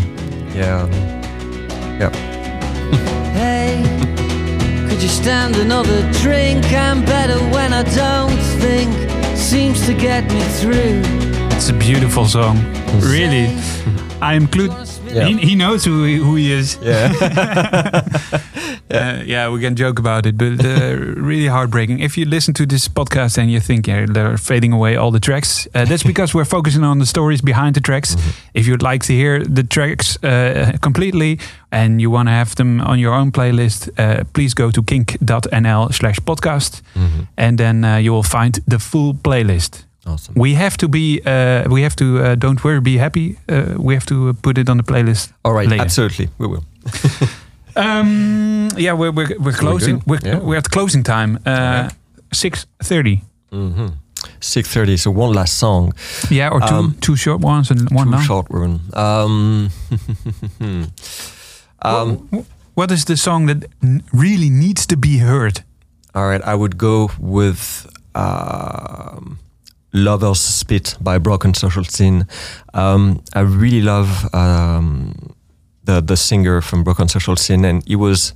Yeah, yeah. Hey, could stand another drink? I'm better when I don't think. Seems to get me through. It's a beautiful song. Really. I am Kloot. Yeah. He, he knows who he, who he is. Yeah. Uh, yeah, we can joke about it, but uh, really heartbreaking. If you listen to this podcast and you think yeah, they're fading away all the tracks, uh, that's because we're focusing on the stories behind the tracks. If you'd like to hear the tracks uh, completely and you want to have them on your own playlist, uh, please go to kink.nl slash podcast Mhm. and then uh, you will find the full playlist. Awesome. We have to be, uh, we have to, uh, don't worry, be happy. Uh, we have to put it on the playlist. All right. later. Absolutely. We will. Um, yeah, we're we're, we're closing. We're, Yeah. we're at closing time. Uh, Six thirty. hmm 6.30. So one last song. Yeah, or two Um, two short ones and one long. short one. Um, um, Wh- What is the song that really needs to be heard? all right. I would go with um, Lover's Spit by Broken Social Scene. Um, I really love um, the, the singer from Broken Social Scene, and he was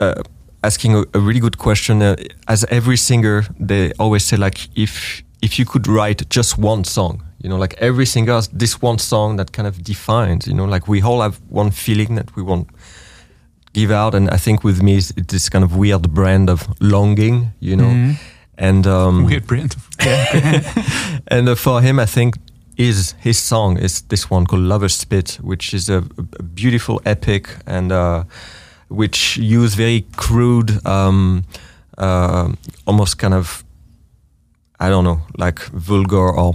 uh, asking a, a really good question. Uh, as every singer, they always say, like, if if you could write just one song, you know, like every singer has this one song that kind of defines, you know, like we all have one feeling that we want give out, and I think with me it's this kind of weird brand of longing, you know, Mhm. And um, Weird print. Yeah. and uh, for him, I think is his song is this one called "Lover's Spit," which is a, a beautiful epic and uh, which use very crude, um, uh, almost kind of I don't know, like vulgar or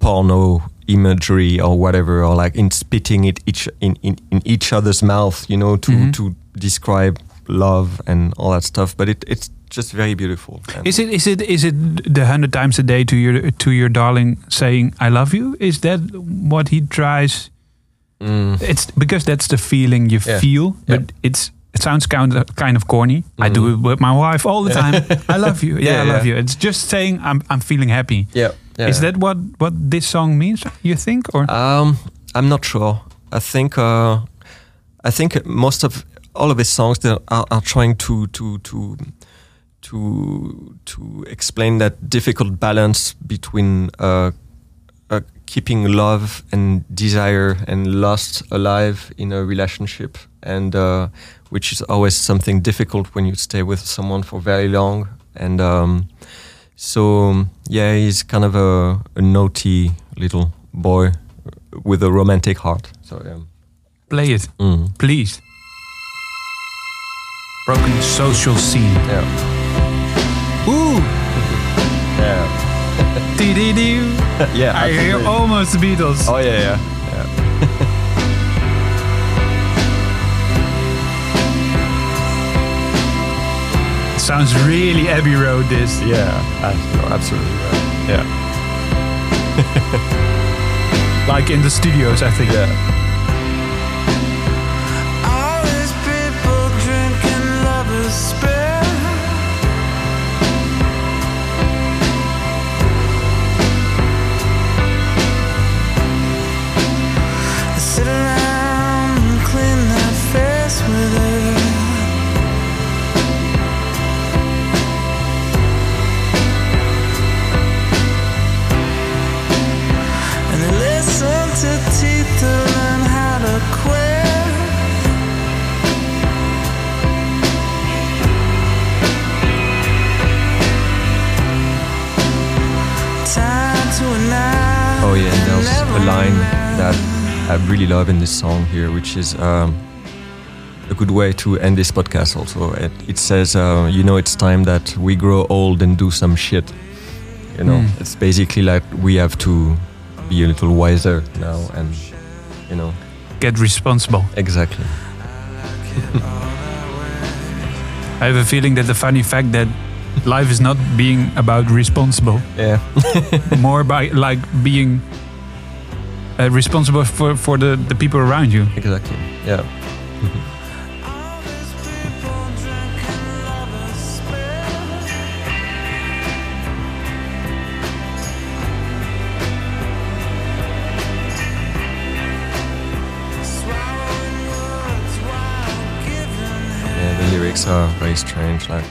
porno imagery or whatever, or like in spitting it each in, in, in each other's mouth, you know, to Mhm. to describe love and all that stuff. But it, it's just very beautiful. And- Is it is it is it the hundred times a day to your to your darling saying I love you? Is that what he tries? Mm. It's because that's the feeling you Yeah. feel, but Yeah. it's it sounds kind of kind of corny. I do Mhm. it with my wife all the time. I love you. Yeah, Yeah, I love you. It's just saying I'm I'm feeling happy. Yeah. Is that what what this song means? You think or Um, I'm not sure. I think uh, I think most of all of his songs that are, are trying to to to to to explain that difficult balance between uh, uh, keeping love and desire and lust alive in a relationship, and uh, which is always something difficult when you stay with someone for very long. And um, so, yeah, he's kind of a, a naughty little boy with a romantic heart. So, yeah. play it, Mm. please? Broken social scene. Yeah. yeah. I hear absolutely. almost the Beatles. Oh, yeah, yeah. yeah. Sounds really Abbey Road. This. Yeah, absolutely right. Yeah. like in the studios, I think. Yeah. All these people drinking lovers line that I really love in this song here, which is um, a good way to end this podcast also. It, it says, uh, you know, it's time that we grow old and do some shit. You know, Mm. it's basically like we have to be a little wiser now and, you know, Get responsible. exactly. I have a feeling that the funny fact that life is not being about responsible, Yeah. more by like being uh, responsible for for the the people around you. exactly. Yeah. All these people drinking lovers spit. Swallowing words while giving Yeah, the lyrics are very strange, like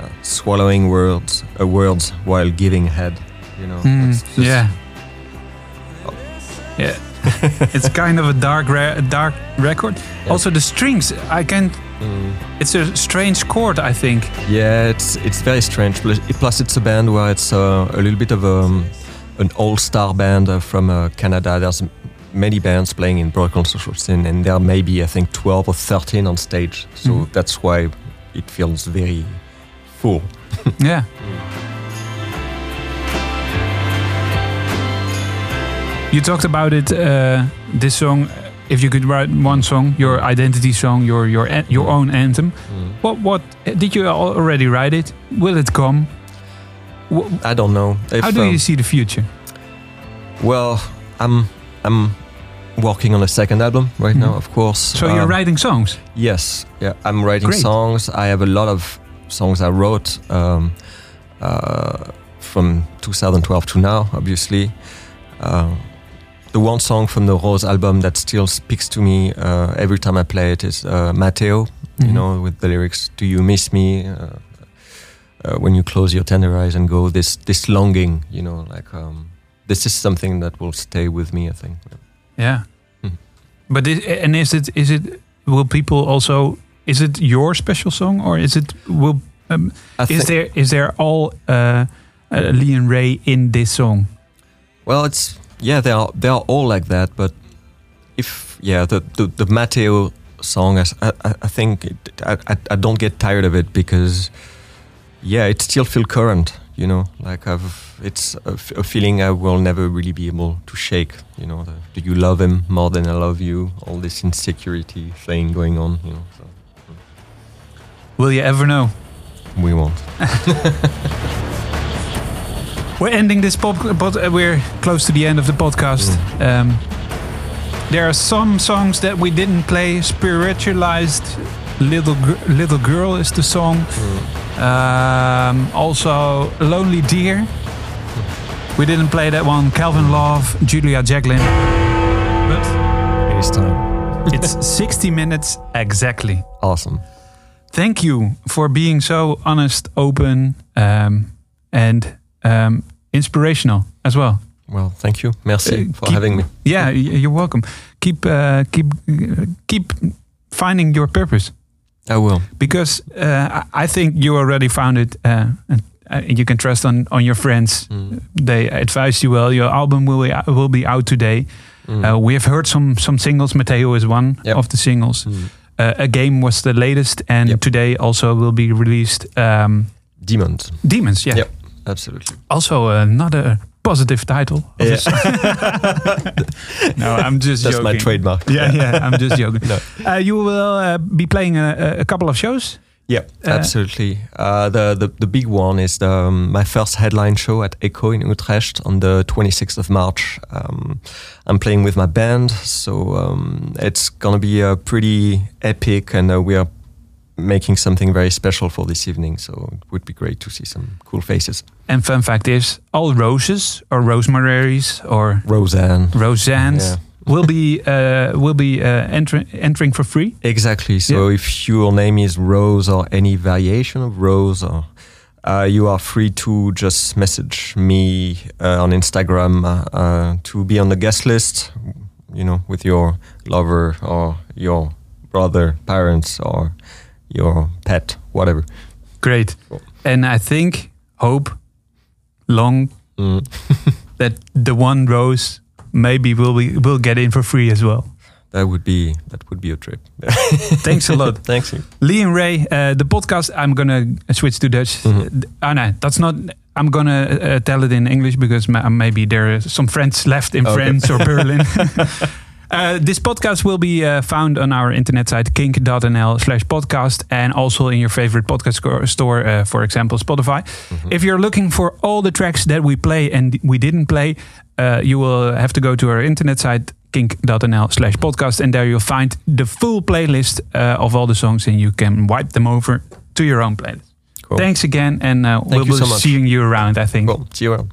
uh, swallowing words, uh, words while giving head. You know, Mm, it's just- yeah. Yeah. it's kind of a dark, dark record. Also, the strings, I can. Mm. It's a strange chord, I think. Yeah, it's it's very strange. Plus, it's a band where it's uh, a little bit of um, an all-star band uh, from uh, Canada. There's many bands playing in Broken Social Scene, and there may be I think 12 or 13 on stage. So Mhm. that's why it feels very full. Yeah. You talked about it. Uh, this song, if you could write one song, your identity song, your your your own anthem. What what did you already write it? Will it come? I don't know. If, How do you um, see the future? Well, I'm I'm working on a second album right now, Mhm. of course. So you're Um, writing songs. Yes, yeah, I'm writing Great. songs. I have a lot of songs I wrote um, uh, from 2012 to now, obviously. Uh, the one song from the Rose album that still speaks to me uh, every time I play it is uh, Matteo, Mhm. you know, with the lyrics, Do you miss me? Uh, uh, when you close your tender eyes and go, this, this longing, you know, like um, this is something that will stay with me, I think. Yeah. Mhm. But is, and is it is it will people also is it your special song or is it will um, is there is there all uh, uh, Lian Ray in this song? Well, it's yeah, they are they are all like that. But if yeah, the the, the Matteo song, I, I, I think it, I, I don't get tired of it because yeah, it still feel current. You know, like I've it's a feeling I will never really be able to shake. You know, the, do you love him more than I love you? All this insecurity thing going on. You know, so Will you ever know? we won't. We're ending this pod, but uh, we're close to the end of the podcast. Mm. Um, there are some songs that we didn't play. Spiritualized, little Gr- little girl is the song. Mm. Um, also, Lonely Deer. We didn't play that one. Calvin Love, Julia Jacklin. But It's time. it's 60 minutes exactly. Awesome. Thank you for being so honest, open, um, and um, inspirational as well. Well, thank you. Merci Uh, for keep- having me. Yeah, you're welcome. Keep uh, keep keep finding your purpose I will. because uh, I think you already found it, uh, and uh, you can trust on on your friends. Mm. They advise you well. Your album will be, will be out today. Mm. Uh, we have heard some some singles. Mateo is one Yep. of the singles. Mm. Uh, a game was the latest, and Yep. today also will be released. Um, Demons. Demons, yeah. Yep. Absolutely. Also another positive title. of Yeah. no, I'm just That's joking. my trademark. Yeah, yeah, I'm just joking. No. Uh, you will uh, be playing a, a couple of shows. Yeah, Uh, absolutely. Uh, the, the the big one is the, um, my first headline show at EKKO in Utrecht on the 26th of March. Um, I'm playing with my band, so um, it's gonna be a pretty epic, and uh, we are making something very special for this evening. So it would be great to see some cool faces. And fun fact is, all roses or rosemaries or Roseanne. Roseannes Yeah. will be uh, will be uh, entering entering for free. Exactly. So if your name is Rose or any variation of Rose, or uh, you are free to just message me uh, on Instagram uh, uh, to be on the guest list. You know, with your lover or your brother, parents, or your pet, whatever. Great. Cool. And I think, hope, long Mm. that the one rose maybe will be will get in for free as well. That would be that would be a trip. Thanks a lot. Thanks. Lian Ray, uh, the podcast. I'm gonna switch to Dutch. Mhm. Uh, Oh no, that's not. I'm gonna uh, tell it in English because maybe there are some friends left in Okay. France or Berlin. Uh, this podcast will be uh, found on our internet site kink.nl slash podcast and also in your favorite podcast store, uh, for example, Spotify. If you're looking for all the tracks that we play and we didn't play, uh, you will have to go to our internet site kink.nl slash podcast and there you'll find the full playlist uh, of all the songs and you can wipe them over to your own playlist. Cool. Thanks again and uh, we'll be so seeing you around, I think. Cool. See you around.